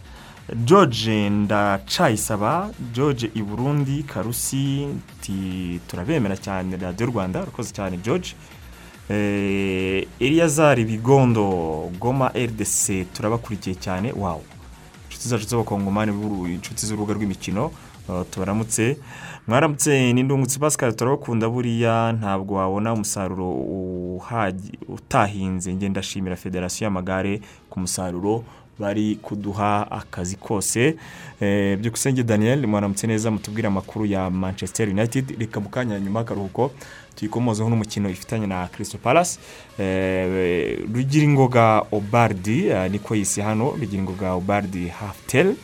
george ndacayisaba george i burundi karusi turabemera cyane radiyo rwanda urakoze cyane george. Eh, eliyazari bigondo goma rdc turabakurikiye cyane. Wawu inshuti zacu z'abakongomani inshuti z'urubuga rw'imikino uh, tubaramutse. Mwaramutse n'indungutsi pascal turabakunda buriya ntabwo wabona umusaruro utahinze. Ngenda ndashimira federasiyo y'amagare ku musaruro bari kuduha akazi kose. Eh, byukusenge daniel mwaramutse neza mutubwire amakuru ya manchester united. Reka mu kanya nyuma y'akaruhuko tuyikomozeho n'umukino ifitanye na Crystal Palace. Eh, rugiringoga obardi eh, niko yise hano rugiringoga obardi hafutel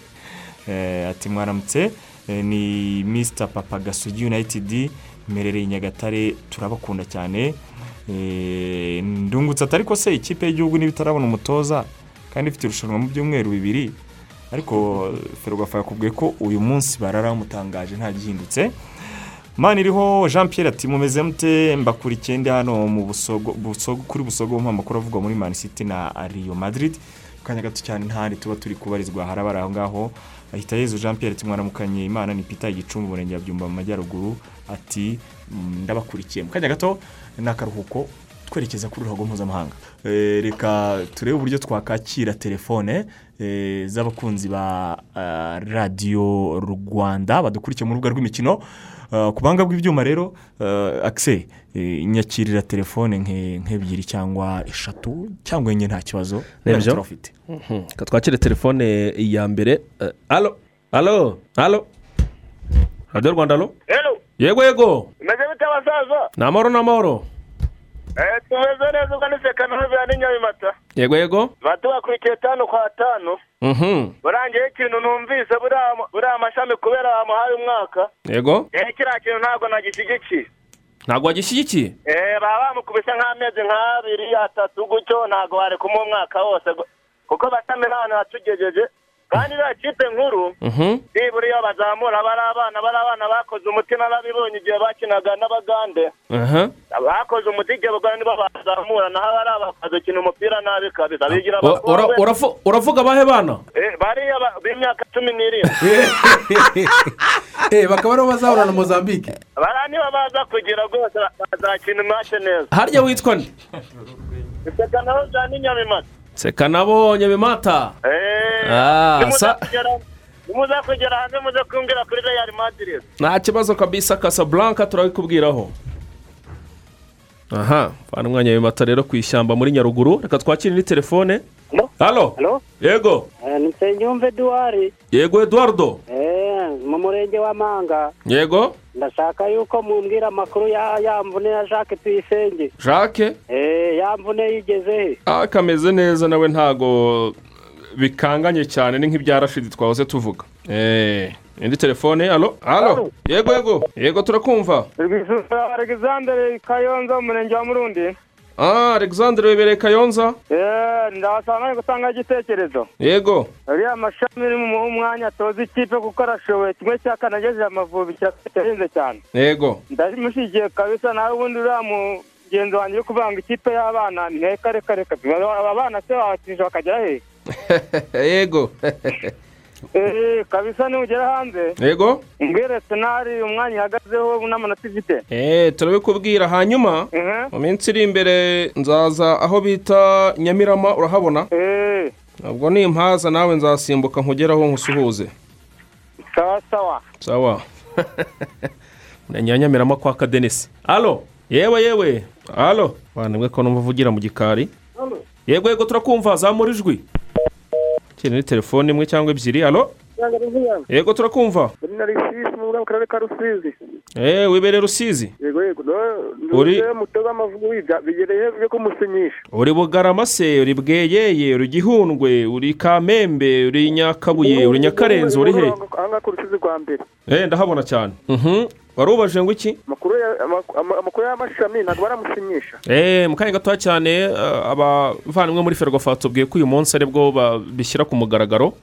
ati mwaramutse ni Mr papa gasogi united imerereye i nyagatare turabakunda cyane. Ndungutse atari ko se ikipe y'igihugu niba itarabona umutoza? Kandi ifite irushanwa mu byumweru bibiri. Ariko ferwafa yakubwiye ko uyu munsi barara bamutangaje nta gihindutse. Mani iriho jean Pierre ati mumeze mute? Mbakurikiye ndi hano mu busogo, kuri busogo amakuru avugwa muri man city na rio madrid. Mu kanya gato cyane ntahandi tuba turi kubarizwa harabari aho ngaho. Ahita yezu jean Pierre ati mwaramukanye imana ni peter igicumbi umurenge wa byumba mu majyaruguru. Ati "Mm, ndabakurikiye. Mu kanya gato ni akaruhuko twerekeza kuri ruhago mpuzamahanga. Eh, reka turebe uburyo twakakira telefone eh, z'abakunzi ba ah, radiyo rwanda badukurikiye mu rubuga rw'imikino. Ku buhanga bw'ibyuma rero akise eh, nyakirira telefone nke- nk'ebyiri cyangwa eshatu cyangwa enye nta kibazo. Nibyo. turafite Mhm. Reka twakire telefone ya mbere Eh, alo alo alo radiyo rwanda alo yego yego. Umeze bite abasaza? Ni amahoro ni amahoro Eh, tumeze neza ubwo niseka n'ubya n'inyabimata yego yego. Batubakurikiye tanu kwa tanu. Mhm. burangiye ikintu numvise buriya amashami kubera bamuhaye umwaka. Yego. Eh kiriya kintu ntabwo nagishyigikiye. Ntabwo wagishyigikiye? Eh baba bamukubise nk'amezi nk'abiri atatu gutyo ntabwo bari kumuha umwaka wose. Kuko basame n'ahantu hatugejeje. Kandi iriya kipe nkuru Mhm. nibura iyo bazamura bari abana bari abana bakoze umuti narabibonye igihe bakinaga n'abagande. Bakoze umuti igihe bagana nibo bazamura naho abari abakoze ukina umupira nabi kabisa bigira abakobwa. uravu- uravuga abahe bana? Eh, bariya ba- b'imyaka cumi n'irindwi. Eh, bakaba ari bo bazahura na mozambique. Bariya niba baza kugira rwose bazakina imace neza. Harya witwa nde? Iseka naho bya n'inyamimata seka nabonye bimata Ah, sa- nimuza kugera hanze muze kumbwira kuri real madrid. Nta kibazo kabisa kasaburanka turabikubwiraho. Aha mvana umwanya w'imata rero ku ishyamba muri nyaruguru. Reka twakire indi telefone. Halo yego ni nsengiyumve eduwari yego eduardo? Mu murenge wa manga. Yego ndashaka yuko mumbwira amakuru ya ya mvune ya jacques tuyisenge. Jacques? Eh, ya mvune yigeze. He ah kameze neza nawe ntago bikanganye cyane ni nk'ibya rashidi twahoze tuvuga indi telefone halo halo yego yego yego turakumva. Rwisusa alexandre kayonza umurenge wa murundi. Ah alexandre webereye kayonza Eh, ndabasaba nawe gutanga igitekerezo. Yego. Uriya mashami uri mu umwanya atoza ikipe kuko arashoboye. Kimwe cya kane agejeje amavubi kirahenze cyane. Yego. Ndamushyigiye kabisa nawe ubundi uriya mugenzi wanjye uri kuvuga ngo ikipe y'abana. Ni reka reka reka aba bana se babakinisha bakagera he? Yego. Eh, kabisa nugera hanze. Yego mbwire senari umwanya ihagazeho n'amanota ifite eee turabikubwira hanyuma mu minsi iri imbere nzaza aho bita nyamirama urahabona? Ntabwo nimpaza nawe nzasimbuka nkugeraho nkusuhuze. Sawa sawa. Sawa. Nyamirama kwa kadenisi halo yewe yewe. Halo bantu ko numva uvugira mu gikari. Yego yego turakumva zamura ijwi. Ni telefone imwe cyangwa ebyiri. Halo yego turakumva. Eee wibereye rusizi? Uri- uri bugarama se uri bweyeye uri gihundwe uri kamembe uri nyakabuye uri nyakarenzi uri he? Ahangaha ku rusizi rwa mbere. Eee ndahabona cyane. Mhm. Wari ubajije ngo iki? Amakuru ya- ama- ama- amakuru y'amashami ntabwo baramusinyisha eee mu kanya gatoya cyane eh, abavandimwe muri ferwafa tubwiye ko uyu munsi ari bwo babishyira ku mugaragaro.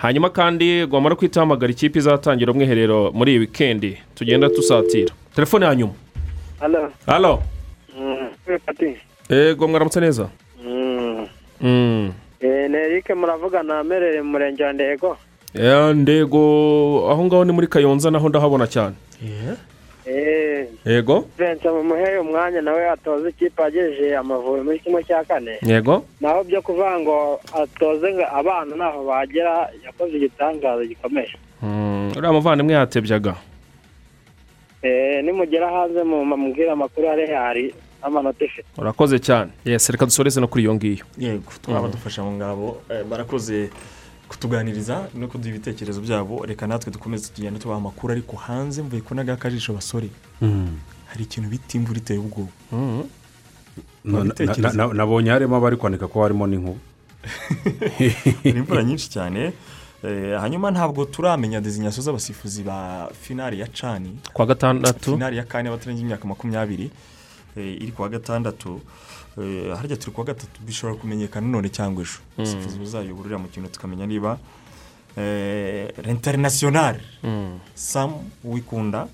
Hanyuma kandi rwamara kwita hamagara ikipe izatangira umwiherero muri iyi wikendi tugenda dusatira. Telefone ya nyuma. Halo halo pati yego mwaramutse neza? Mm. ni eric muravugana amerere mu murenge wa ndego. Ndego. Aho ngaho ni muri kayonza naho ndahabona cyane. Eee yego. Vensa mumuhe umwanya nawe atoze ikipe agejeje amavubi muri kimwe cya kane. Yego. Naho byo kuvuga ngo atoze abana ntaho bagera yakoze igitangaza gikomeye. Mm, uriya muvandimwe yatebyaga eee nimugera hanze mubwire amakuru ya rehari n'amanota ifite. Urakoze cyane. Yesi reka dusoreze no kuri iyo ngiyo. Yego twaba dufasha abo ngabo eh, barakoze. Kutuganiriza no kuduha ibitekerezo byabo. Reka natwe dukomeze tugenda tubaha amakuru ariko hanze mvuye ko n'agakajisho basore. Hari ikintu bita imvura iteye ubwoba. Na- nabonye harimo abari kwandika ko harimo n'inkuba. Ni imvura nyinshi cyane. Eh, hanyuma ntabwo turamenya dezinyasiyo z'abasifuzi ba finari ya cani. Kuwa gatandatu. finari ya kane y'abatarengeje imyaka makumyabiri. Eh, iri kuwa gatandatu. Harya turi kuwa gatatu bishobora kumenyekana none cyangwa ejo. Mm. abasifuzi bazayobora uriya mukino tukamenya niba interinasiyonari Mm. samu wikunda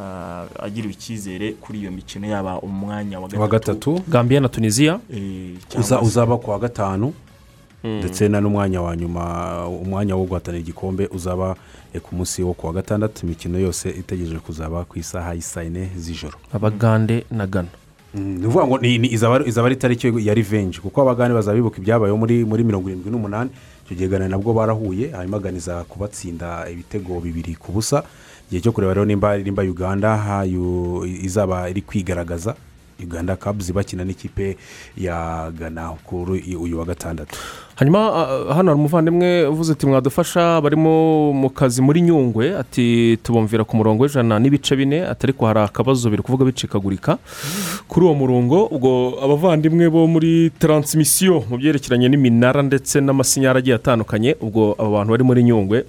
ah, agiriwe icyizere kuri iyo mikino yaba umwanya wa gatatu. gambia na tunisiya Eh, uzaba ku wa gatanu. Mm. ndetse na n'umwanya wa nyuma umwanya wo guhatanira igikombe uzaba eh, ku munsi wo ku wa gatandatu. Imikino yose itegereje kuzaba ku isaha y'isaa yine z'ijoro. Abagande na gana ni ukuvuga ngo izaba ari- itariki ya rivenji kuko abagande bazaba bibuka ibyabayeho muri mirongo irindwi n'umunani icyo gihe gana nabwo barahuye hanyuma gana iza kubatsinda ibitego bibiri ku busa. Igihe cyo kureba rero nimba uganda izaba iri kwigaragaza uganda kabuzi bakina n'ikipe ya gana kuri uyu wa gatandatu. Hanyuma ah, hano hari umuvandimwe uvuze ati mwadufasha barimo mu kazi muri nyungwe. Ati tubumvira ku murongo w'ijana n'ibice bine ati ariko hari akabazo biri kuvuga bicikagurika. Kuri uwo murongo ubwo abavandimwe bo muri taransimisiyo mu byerekeranye n'iminara ndetse n'amasinyari agiye atandukanye ubwo aba bantu bari muri nyungwe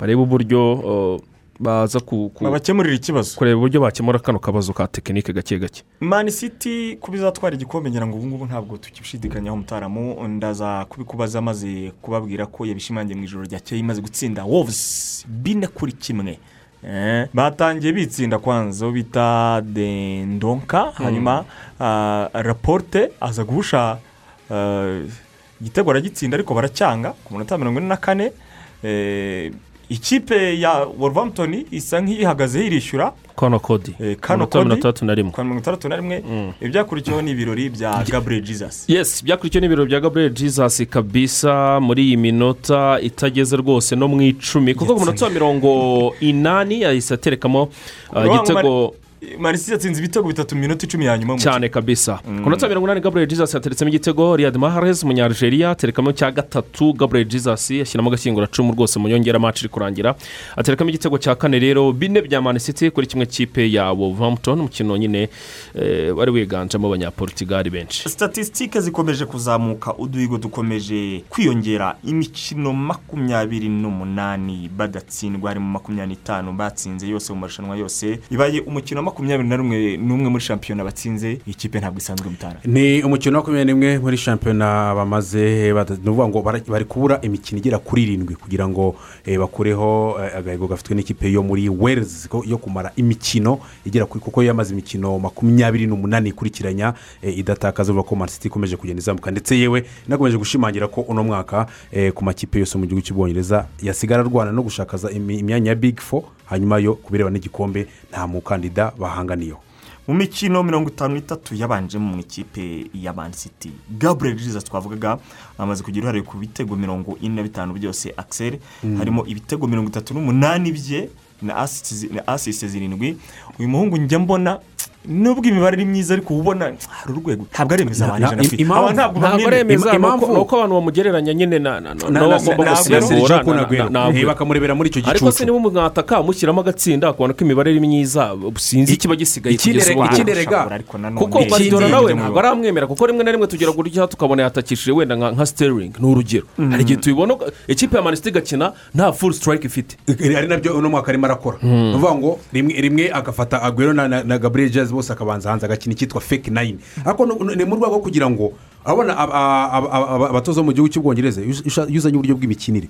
bareba uburyo uh, baza ku, ku, babakemurira ikibazo. kureba uburyo bakemura kano kabazo ka tekinike gake gake. Mani siti kuba izatwara igikombe ngira ngo ubu ngubu ntabwo tukibishidikanyaho mutaramu ndaza kubikubaza maze kubabwira ko yabishimangiye mu ijoro ryakeye imaze gutsinda wovuzi bine kuri kimwe. Eh, batangiye bitsinda kwanza bita dendonka hanyuma ah, raporte aza guhusha ah, igitego aragitsinda ariko baracyanga ku munota mirongo ine na kane. Eh, ikipe ya wolverhampton isa nk'ihagaze yirishyura kono kodi kano Amanota mirongo itandatu na rimwe. Mirongo itandatu na rimwe. Ibyakurikiyeho ni ibirori bya gabriel jesus. Yes byakurikiwe n'ibiro bya gabriel jesus kabisa muri iyi minota itageze rwose no mu icumi. Kuko ku munota wa mirongo inani yahise aterekamo uh, igitego marisi yatsinze ibitego bitatu mu minota icumi ya nyuma cyane kabisa. Ku munota wa mirongo inani gabriel jesus yateretsemo igitego riyad mahrez umunyarigeria aterekamo cya gatatu gabriel jesus ashyiramo agashyinguracumu rwose mu nyongera match iri kurangira. Aterekamo igitego cya kane rero bine bya man city kuri kimwe kipe ya wolverhampton umukino nyine eh, wari wiganjemo abanyaportugali benshi. Statisitike zikomeje kuzamuka uduhigo dukomeje kwiyongera imikino makumyabiri n'umunani badatsindwa harimo makumyabiri n'itanu batsinze yose mu marushanwa yose ibaye umukino makumyabiri na rumwe n'umwe muri shampiyona batsinze iyi kipe ntabwo isanzwe mutara. Ni umukino wa makumyabiri n'imwe muri shampiyona bamaze ni ukuvuga ngo bari kubura imikino igera kuri irindwi kugira ngo eh, bakureho eh, agahigo gafitwe n'ikipe yo muri ko- yo kumara imikino igera kuri kuko yamaze imikino makumyabiri n'umunani ikurikiranya eh, idatakaza uvuga ko man city ikomeje kugenda izamuka. Ndetse yewe inakomeje gushimangira ko uno mwaka ku makipe yose mu gihugu cy'ubwongereza yasigara arwana no gushakaza imyanya ya big four hanyuma yo ku birebana n'igikombe nta mukandida bahanganiyeho mu mikino mirongo itanu n'itatu yabanjemo mu ikipe ya man city. Gabriel jesus twavugaga amaze kugira uruhare ku bitego mirongo ine na bitanu byose axel. Mm. harimo ibitego mirongo itatu n'umunani bye na asisite zirindwi. Uyu muhungu njya mbona nubwo imibare ari myiza ariko uba ubona hari urwego. Ntabwo aremeza abantu ijana afite ntabwo aremeza ni uko- abantu bamugereranya nyine na na na Na- nawe na- agomba na- na- gusimbura bakamurebera muri icyo ariko se gicucu. niba umwataka mushyiramo agatsinda akabona ko imibare ari myiza sinzi ikiba gisigaye kugeza ubu. kuko Guardiola nawe ntabwo aramwemera kuko rimwe na rimwe tugera gutya tukabona yatakishije wenda nka sterling. Ni urugero. Mhm. hari igihe tubibona ikipe ya manisiti igakina nta full strike ifite. Ari na byo uno mwaka arimo arakora. Ni ukuvuga ngo rimwe agafata agwero na, na, na gabriel jazz bose akabanza hanze agakina icyitwa fake nine. Ariko ni mu rwego rwo kugira ngo abona ab- ab- ab- ab- abatoza mu gihugu cy'ubwongereza iyo usha- iyo uzanye uburyo bw'imikinire.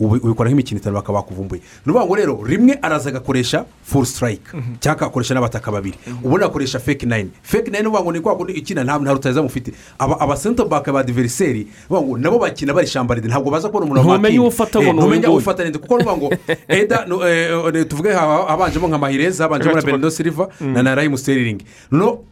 Ubu- ubikora nk'imikino itanu bakaba bakuvumbuye. Ni ukuvuga ngo rero rimwe araza agakoresha full strike. Cyangwa agakoresha n'abataka babiri. Ubundi agakoresha fake nine. Fake nine uvuga ngo ni kwa kundi ikina nta nta rutayizamu ufite aba center back ba diveriseri nabo bakina bari shambaride ntabwo baza kubona umuntu wamakini. uwo ufata Eh, ntumenya uwo ufata ninde kuko nuvuga ngo eda eh, eh, tuvuge haba- habanjemo nka mahireza habanjemo na bernardo silva na na rayimu steriringi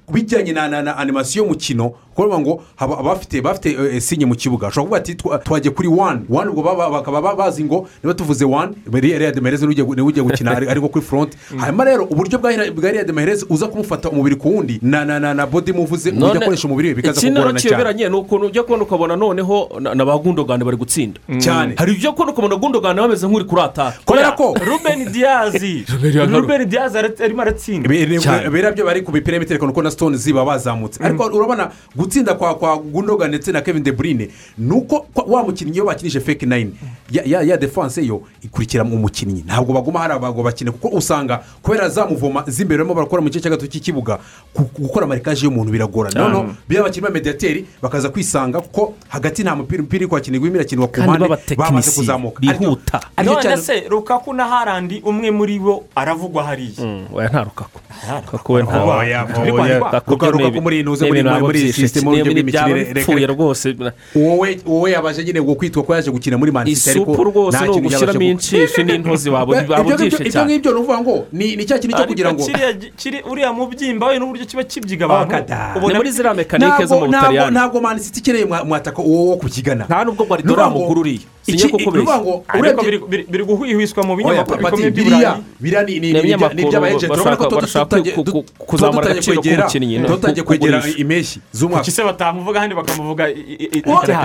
no bijyanye na na na animasiyo y'umukino kuko ngo haba bafite bafite eh, sinye mu kibuga ushobora kuvuga ati twa- twagiye kuri wani wani ubwo bakaba ba- bazi ngo niba tuvuze wani ririya demereze ni we ugiye gukina ari- ariko kuri foronti hanyuma rero uburyo bwa ririya demereze uza kumufata umubiri ku wundi na na na na bodi muvuze uburyo akoresha umubiri we bikaza kugorana cyane kiyoberanye ni ukuntu ujya kubona ukabona noneho na ba gundogani bari gutsinda Cyane. hari ibyo kubona ukabona gundogani bameze nk'uri kuri ataka kubera ko ruben diyazi ruben diyazi arimo aratsinda biriya byo bari ku mipira y'imiterekano uko na stone ziba bazamutse. Ariko urabona gutsinda kwa kwa gundoga ndetse na kevin de bruyne ni uko kwa- wa mukinnyi iyo bakinije fake nine ya- defanse yo ikurikira mu mukinnyi ntabwo baguma hari abago bakine kuko usanga kubera za muvoma z'imbere barimo barakora mu gice cya gatatu cy'ikibuga gukora marikaje y'umuntu biragorana noneho biba abakinnyi ba mediyateri bakaza kwisanga kuko hagati nta mupira umupira iri kwakinirwa irimo irakinwa ku mpande bamaze kuzamuka. Bihuta. None se rukaku na harandi umwe muri bo aravugwa hariya. Oya nta rukaku rukaku we nta Byo ni- muri bw'imikinire, reka- bipfuye rwose wowe yabaje nyine ngo kwitwa ko yaje gukina muri manisiti ariko isupu rwose nta ni kintu ugushyiramo yabasha inshishi n'intozi ngibyo- ubyishe ibyo cyane ngibyo ni ukuvuga ngo ni cya kintu cyo kugira ngo uriya mubyimba we n'uburyo kiba kibyiga abantu ni muri ziriya mekanike zo mu butaliyani ntabwo manisiti ikeneye mwa- mwataka uwo wo kukigana nta nubwo guardiola yamugura bivuga ngo ariko urebye biri- guhwihwiswa mu binyamakuru bikomeye by'i biriya ni iby'abayejenti urabona ko tuba kuzamura agaciro k'umukinnyi tuba dutangiye kwegera impeshyi z'umwaka kuki se batamuvuga ahandi bakamuvuga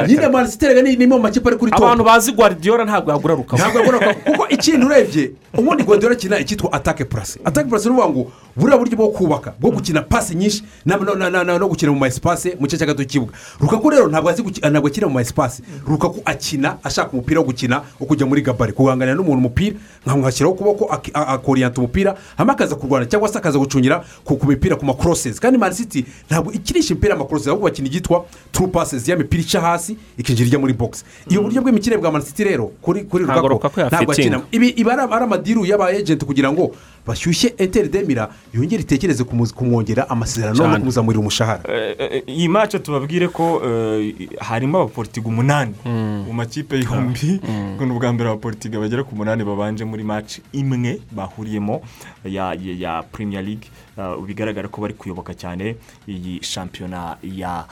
nyine manisiti rega ni mu makipe ari kuri abantu topu bazi guardiola ntabwo yagura rukaku ntabwo abona ko kuko ikintu urebye ubundi guardiola akina icyitwa atake purasi atake purasi ni ukuvuga ngo buriya buryo bwo kubaka bwo gukina pasi nyinshi no gukina mu ma esipase mu gice cya gato cy'ikibuga rukaku rero ntabwo akina mu ma esipase rukaku akina ashaka umupira wo gukina wo kujya muri gabari. Guhanganira n'umuntu umupira nkamushyiraho ukuboko akoriyanta umupira hanyuma akaza kurwana cyangwa se akaza gucungira ku mipira ku makorosezi kandi manisiti ntabwo ikinisha imipira y'amakorosezi ahubwo bakina ibyitwa turu pasezi ya mipira ica hasi ikinjira ijya muri bogisi iyo buryo bw'imikire bwa manisiti rero kuri kuri Lukaku ntabwo akina. ibi iba ari amadiru y'aba ejenti kugira ngo bashyushye enteri demira yongere itekereze kumwongera amasezerano no kumuzamurira umushahara Eh, eh, iyi mace tubabwire ko eh, harimo abapolitiga umunani mu makipe yombi. Ngo ni ubwa mbere abapolitiga bagera ku munani babanje muri mace imwe bahuriyemo ya ya, ya premier league. eh, bigaragara ko bari kuyoboka cyane iyi shampiyona ya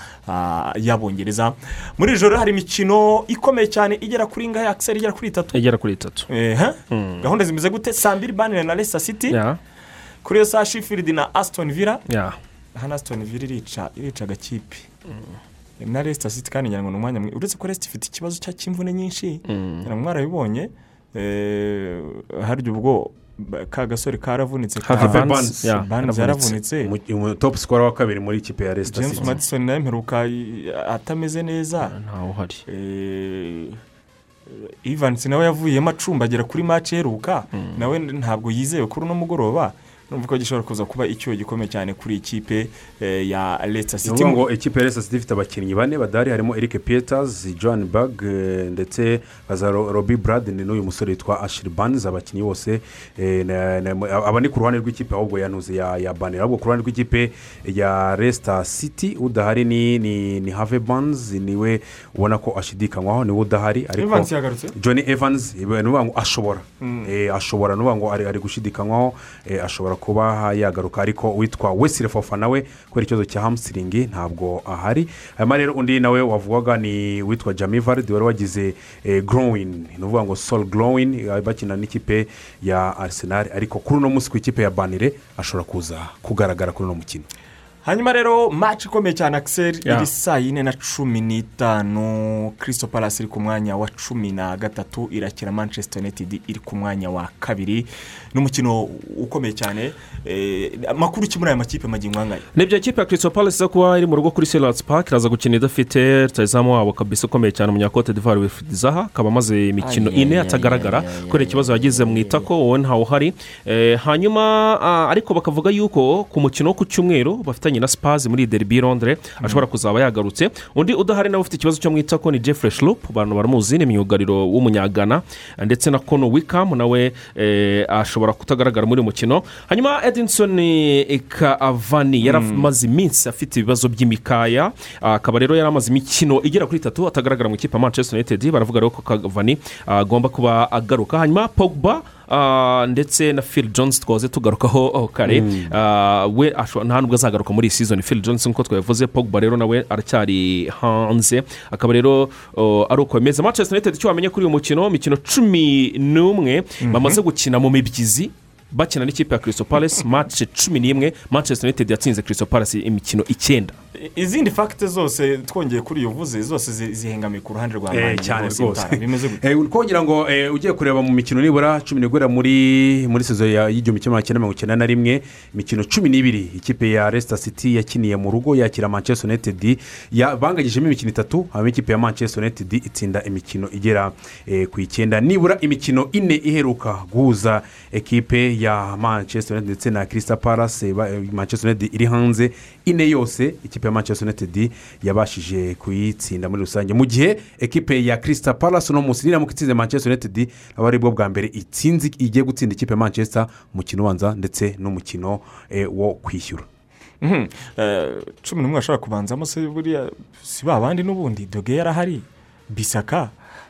y'abongereza muri iri joro hari imikino ikomeye cyane igera kuri ngaya akiseri igera kuri itatu? Igera kuri itatu. Ehe. Mm. gahunda zimeze gute? Saa mbiri banire na city. Ya. kuri iyo saa shifiridi na aston villa. Ya. hano aston villa irica irica agakipe. Na leicester city kandi ngira ngo ni umwanya mwiza uretse ko leicester ifite ikibazo cy'imvune nyinshi. Ngira ngo mwarabibonye eh, harya ubwo ka gasore karavunitse. Barnes yaravunitse. Topu sikoro wa kabiri muri ikipe ya resita james madison nawe mperuka atameze neza. Ntawe uhari. Eh, Evans nawe yavuyemo acumbagira kuri match iheruka nawe ntabwo yizewe kuri uno mugoroba. Numva ko gishobora kuza kuba icyuho gikomeye cyane kuri iyi kipe eh, ya city. Ukuvuga ngo ikipe ya resita siti ifite abakinnyi bane badahari harimo eric peters john bag eh, ndetse Ro- robi buradeni n'uyu musore witwa ashiri banizi abakinnyi bose eh, aba ni ku ruhande rw'ikipe ahubwo yanuze ya ya banira ahubwo ku ruhande rw'ikipe ya resita siti udahari ni ni ni have banizi ni we ubona ko ashidikanywaho ni we udahari ariko john evans ni ukuvuga ngo ashobora. Mm. Eh, ashobora ni ukuvuga ngo ari gushidikanywaho ashobora kuba yagaruka. Ariko uwitwa wesire fofa nawe kubera ikibazo cya hamusiringi ntabwo ahari. Hanyuma rero undi nawe wavugwaga ni uwitwa jami varidi wari wagize gorowini ni ukuvuga ngo sol gorowini bakina n'ikipe ya arisenali ariko kuri uno munsi ku ikipe ya banire ashobora kuza kugaragara kuri uno mukino. Hanyuma rero maci ikomeye cyane akiseri iri saa yine na cumi n'itanu. Kirisito palasi iri ku mwanya wa cumi na gatatu. Irakira manchester united iri ku mwanya wa kabiri. Ni umukino ukomeye cyane. Eh, amakuru ki muri aya makipe magingo angaya ni byo ikipe ya kirisito palasi iza kuba iri mu rugo kuri serasi paki iraza gukina idafite rutayizamu wabo kabisa ukomeye cyane umunyakote divari wifudizaha akaba amaze imikino ine atagaragara kubera ikibazo yagize mu itako wowe ntawe uhari. Eh, hanyuma ah, ariko bakavuga yuko ku mukino wo ku cyumweru bafitanye na sipazi muri deribi rondire ashobora kuzaba yagarutse. Undi udahari nawe ufite ikibazo cyo mu itako ni jeffrey shlup abantu baramuzi ni myugariro w'umunyagana. Ndetse na kono wikamu nawe eh, ashobora kutagaragara muri uyu mukino. Hanyuma edinson kavani yari amaze iminsi afite ibibazo by'imikaya. Akaba rero yari amaze imikino igera kuri itatu atagaragara mu ikipe ya manchester united. Baravuga rero ko kavani ah, agomba kuba agaruka. Hanyuma pogba ndetse na phil jones twaze tugarukaho oh, kare. Mm. Ah, we nta nubwo azagaruka muri iyi season. Phil jones nk'uko twabivuze pogba rero nawe aracyari hanze. Akaba rero oh, ari uko bimeze. Manchester united icyo wamenya kuri uyu mukino imikino cumi n'umwe bamaze gukina mu mibyizi. Bakina n'ikipe ya kirisito palesi mace cumi n'imwe manchester united yatsinze kirisito palesi imikino icyenda. Izindi fagite zose twongeye kuri iyo vuze zose zi- zihengamiye ku ruhande rwa Eh, mani cyane rwose. Bimeze gutya Eh, kugira ngo eh, ugiye kureba mu mikino nibura cumi n'igura muri muri sezo ya- y'igihumbi kimwe magana cyenda mirongo icyenda na rimwe imikino cumi n'ibiri ikipe ya resita siti yakiniye mu rugo yakira manchester united ya- banganyijemo imikino itatu hanyuma ikipe ya manchester united itsinda imikino igera eh, ku icyenda. Nibura imikino ine iheruka guhuza ekipe ya manchester united ndetse na kirisita palase eh, manchester united iri hanze ine yose ikipe ya manchester united yabashije kuyitsinda muri rusange. Mu gihe ekipe ya kirisita palase uno munsi niramuka itsinze manchester united aba ari bwo bwa mbere itsinze igiye gutsinda ikipe ya manchester umukino ubanza ndetse n'umukino eh, wo kwishyura. Mhm. Eh, cumi n'umwe bashobora kubanzamo se buriya si ba bandi n'ubundi? Doge yarahari bisaka?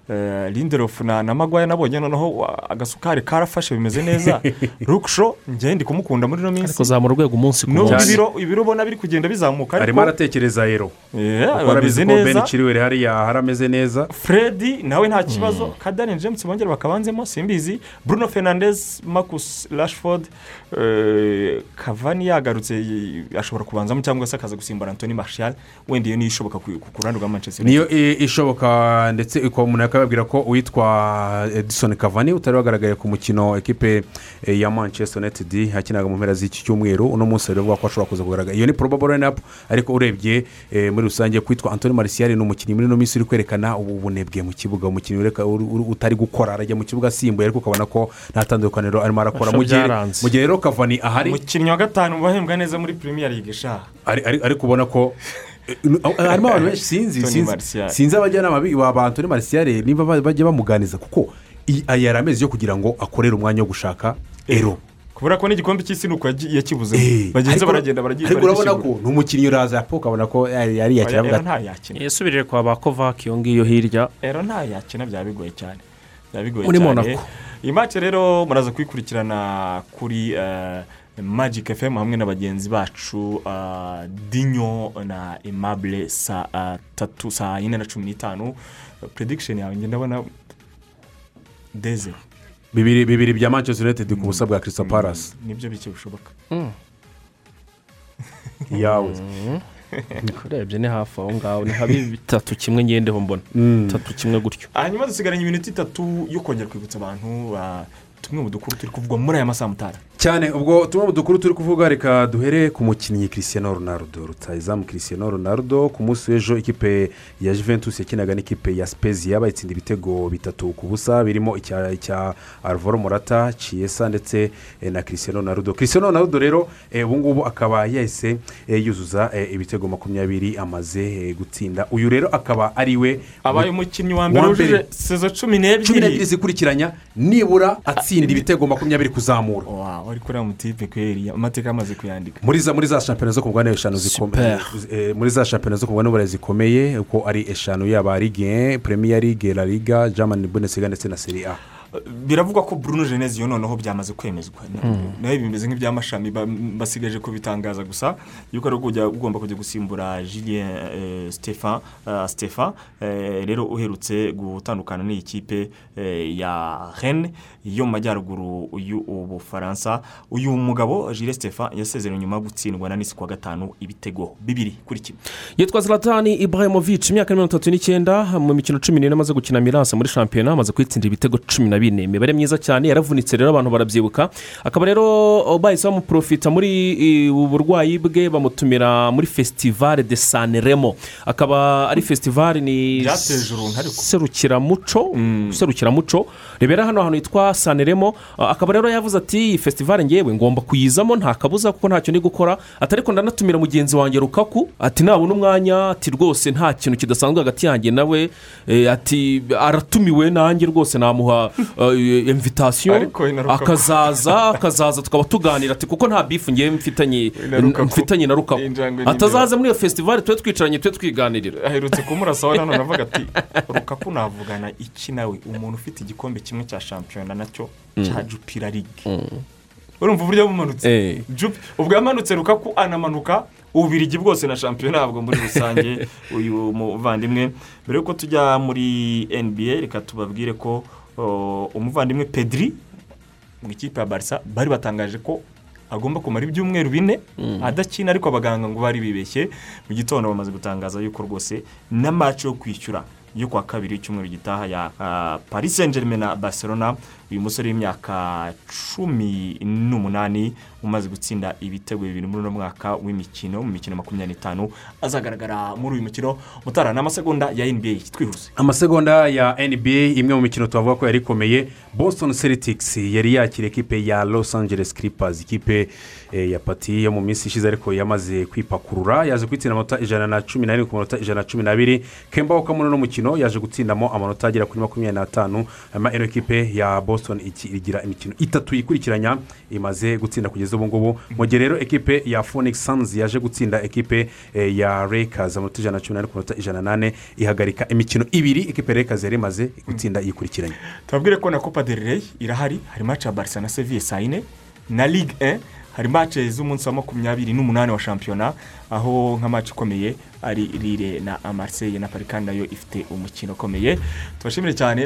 Eh, lindelof na na magwaya nabonye noneho agasukari karafashe bimeze neza. Rukusho njye ndi kumukunda muri ino minsi. Ariko zamura urwego umunsi ku munsi. Ibiro ibiro ubona biri kugenda bizamuka arimo aratekereza kuko arabizi bameze neza. chilwell hariya harameze neza. Fredi nawe nta kibazo. Kadani james bongera bakabanzemo simbizi. Bruno fernandez marcus rashford eh, kavani yagarutse y- ashobora kubanzamo cyangwa se akaza gusimbura antoni marshal wenda iyo niyo ishoboka ku ruhande rwa manchester niyo ishoboka ndetse ikaba umuntu yakababwira ko uwitwa edison kavani utari wagaragaye ku mukino ekipe eh, ya manchester united yakinaga mu mpera z'iki cyumweru. Uno munsi rero bavuga ko ashobora kuza kugaragara iyo ni probable line-up ariko urebye eh, muri rusange kwitwa antoni marisiyari ni umukinnyi muri ino minsi uri kwerekana ubu bunebwe mu kibuga. Umukinnyi utari gukora arajya mu kibuga asimbuye ariko ukabona ko nta tandukaniro arimo arakora. Mu gihe rero kavani ahari umukinnyi wa gatanu bahembwa neza muri premier league ari- ariko ubona ko harimo abantu benshi. Sinzi sinzi. Abajyanama ba antoni marisiyare niba ba- bajya bamuganiza kuko aya yari amezi yo kugira ngo akorere umwanya wo gushaka ero. kubera ko n'igikombe cy'isi ni uko yagi- yakibuze. Bagenzi Ariko- baragenda baragiye ariko urabona ko ni umukinnyi uraza ukabona ko yari ati ntayakina yasubirire kwa ba kovaki iyo ngiyo hirya. Ero ntayakina byaba bigoye cyane. Byaba bigoye cyane. Iyi mace rero muraza kuyikurikirana kuri eh, magic fm hamwe na bagenzi bacu eh, dinyo na emabure saa tatu saa yine na cumi n'itanu. Prediction yawe njye ndabona deze bibiri bibiri bya manchester united ku busa bwa kirisita palasi ni byo bike bishoboka yawe. Urebye ni hafi aho ngaho. Ni habi bitatu kimwe ngendeho mbona. Bitatu kimwe gutyo. Hanyuma dusigaranye iminota itatu yo kongera kwibutsa abantu ba- tumwe mu dukuru turi kuvugwa muri aya masaha mutara. Cyane ubwo tumwe mu dukuru turi kuvuga reka duhere ku mukinnyi christian ronaldo. Rutayizamu christian ronaldo ku munsi w'ejo ikipe ya juventus yakinaga n'ikipe ya spezia bayitsinda ibitego bitatu ku busa birimo icya icya alvaro morata chiesa ndetse eh, na christian ronaldo. Christian ronaldo rero eh, ubu ngubu akaba yahise eh, yuzuza ibitego makumyabiri amaze gutsinda. Uyu rero akaba ari we abaye umukinnyi wa mbere wujuje sezo cumi n'ebyiri. Cumi n'ebyiri zikurikiranya nibura atsinda ibitego makumyabiri kuzamura. Wari kuriya mutipe kweri amateka amaze kuyandika. Muri za muri za shampiyona zo ku mugabane eshanu zikomeye eh, muri za shampiyona zo ku mugabane w'uburayi zikomeye uko ari eshanu yaba ligue premier ligue la liga german bundesliga ndetse na serie a. biravugwa ko Bruno Genesio noneho byamaze kwemezwa. Mm. nawe bimeze nk'iby'amashami ba- basigaje kubitangaza gusa. Yuko ari ugomba kujya gusimbura Julien eh, Stefan eh, Stefan eh, rero uherutse gutandukana n'iyi kipe ya Rennes yo mu majyaruguru y'ubufaransa uyu mugabo Julien Stefan yasezeranye nyuma yo gutsindwa na Nice kuwa gatanu ibitego bibiri. Kuri kimwe yitwa zlatani ibrahimovic imyaka mirongo itatu n'icyenda mu mikino cumi n'ine amaze gukina miranse muri shampiyona amaze kwitsindira ibitego cumi na bine. Imibare myiza cyane yaravunitse rero abantu barabyibuka. Akaba rero bahise bamuprofita muri eh, ubu burwayi bwe bamutumira muri fesitivale de sanremo. Akaba ari fesitivale ni uruntu ariko. serukiramuco serukiramuco. Rebera hano hantu hitwa sanremo. Akaba rero yavuze ati iyi fesitivale ngewe ngomba kuyizamo nta kabuza kuko ntacyo ndi gukora. Ati ariko ndanatumira mugenzi wanjye rukaku ati nabona umwanya ati rwose nta kintu kidasanzwe hagati yanjye nawe. Eh, ati aratumiwe nanjye rwose namuha eh, we Lukaku. akazaza akazaza tukaba tuganira ati kuko nta bifu ngewe mfitanye na n'imbeba. atazaza muri iyo fesitivale tube twicaranye tube twiganirira. Aherutse kumurasaho nanone avuga ati rukaku navugana iki nawe? Umuntu ufite igikombe kimwe cya shampiyona na cyo cya jupira ligue urumva uburyo bumanutse? Jup- ubwo yamanutse rukaku anamanuka ububirigi bwose na shampiyona ntabwo muri rusange. Uyu muvandimwe mbere yuko tujya muri nba reka tubabwire ko umuvandimwe pedri mu ikipe ya barisa bari batangaje ko agomba kumara ibyumweru bine adakina ariko abaganga ngo bari bibeshye. Mu gitondo bamaze gutangaza yuko rwose na match yo kwishyura yo kuwa kabiri y'icyumweru gitaha ya paris saint germain na barcelona uyu musore w'imyaka cumi n'umunani umaze gutsinda ibitego bibiri muri uno mwaka w'imikino mu mikino makumyabiri n'itanu azagaragara muri uyu mukino mutara. Ni amasegonda ya nba twihuse. Amasegonda ya nba imwe mu mikino tuvuga ko yari ikomeye boston celtics yari yakira ekipe ya los angeles clippers. Ikipe eh, ya pati yo mu minsi ishize ariko yamaze kwipakurura yaje kwitsinda amanota ijana na cumi n'arindwi ku manota ijana na cumi n'abiri kemba wakamuno n'umukino yaje gutsindamo amanota agera kuri makumyabiri n'atanu. Hanyuma ino ekipe ya boston iki- igira imikino itatu yikurikiranya imaze gutsinda kugeza ubu ngubu. Mu gihe rero ekipe ya phoenix suns yaje gutsinda ekipe eh, ya lakers amanota ijana na cumi n'ane ku manota ijana n'ane ihagarika imikino ibiri ekipe lakers yari imaze gutsinda yikurikiranye tubabwire ko na copa del rey irahari hari match ya barisa na seviye saa yine na ligue 1 hari match z'umunsi wa makumyabiri n'umunani wa shampiyona aho nka match ikomeye ari rire na marseille na parikani na yo ifite umukino ukomeye. Tubashimire cyane.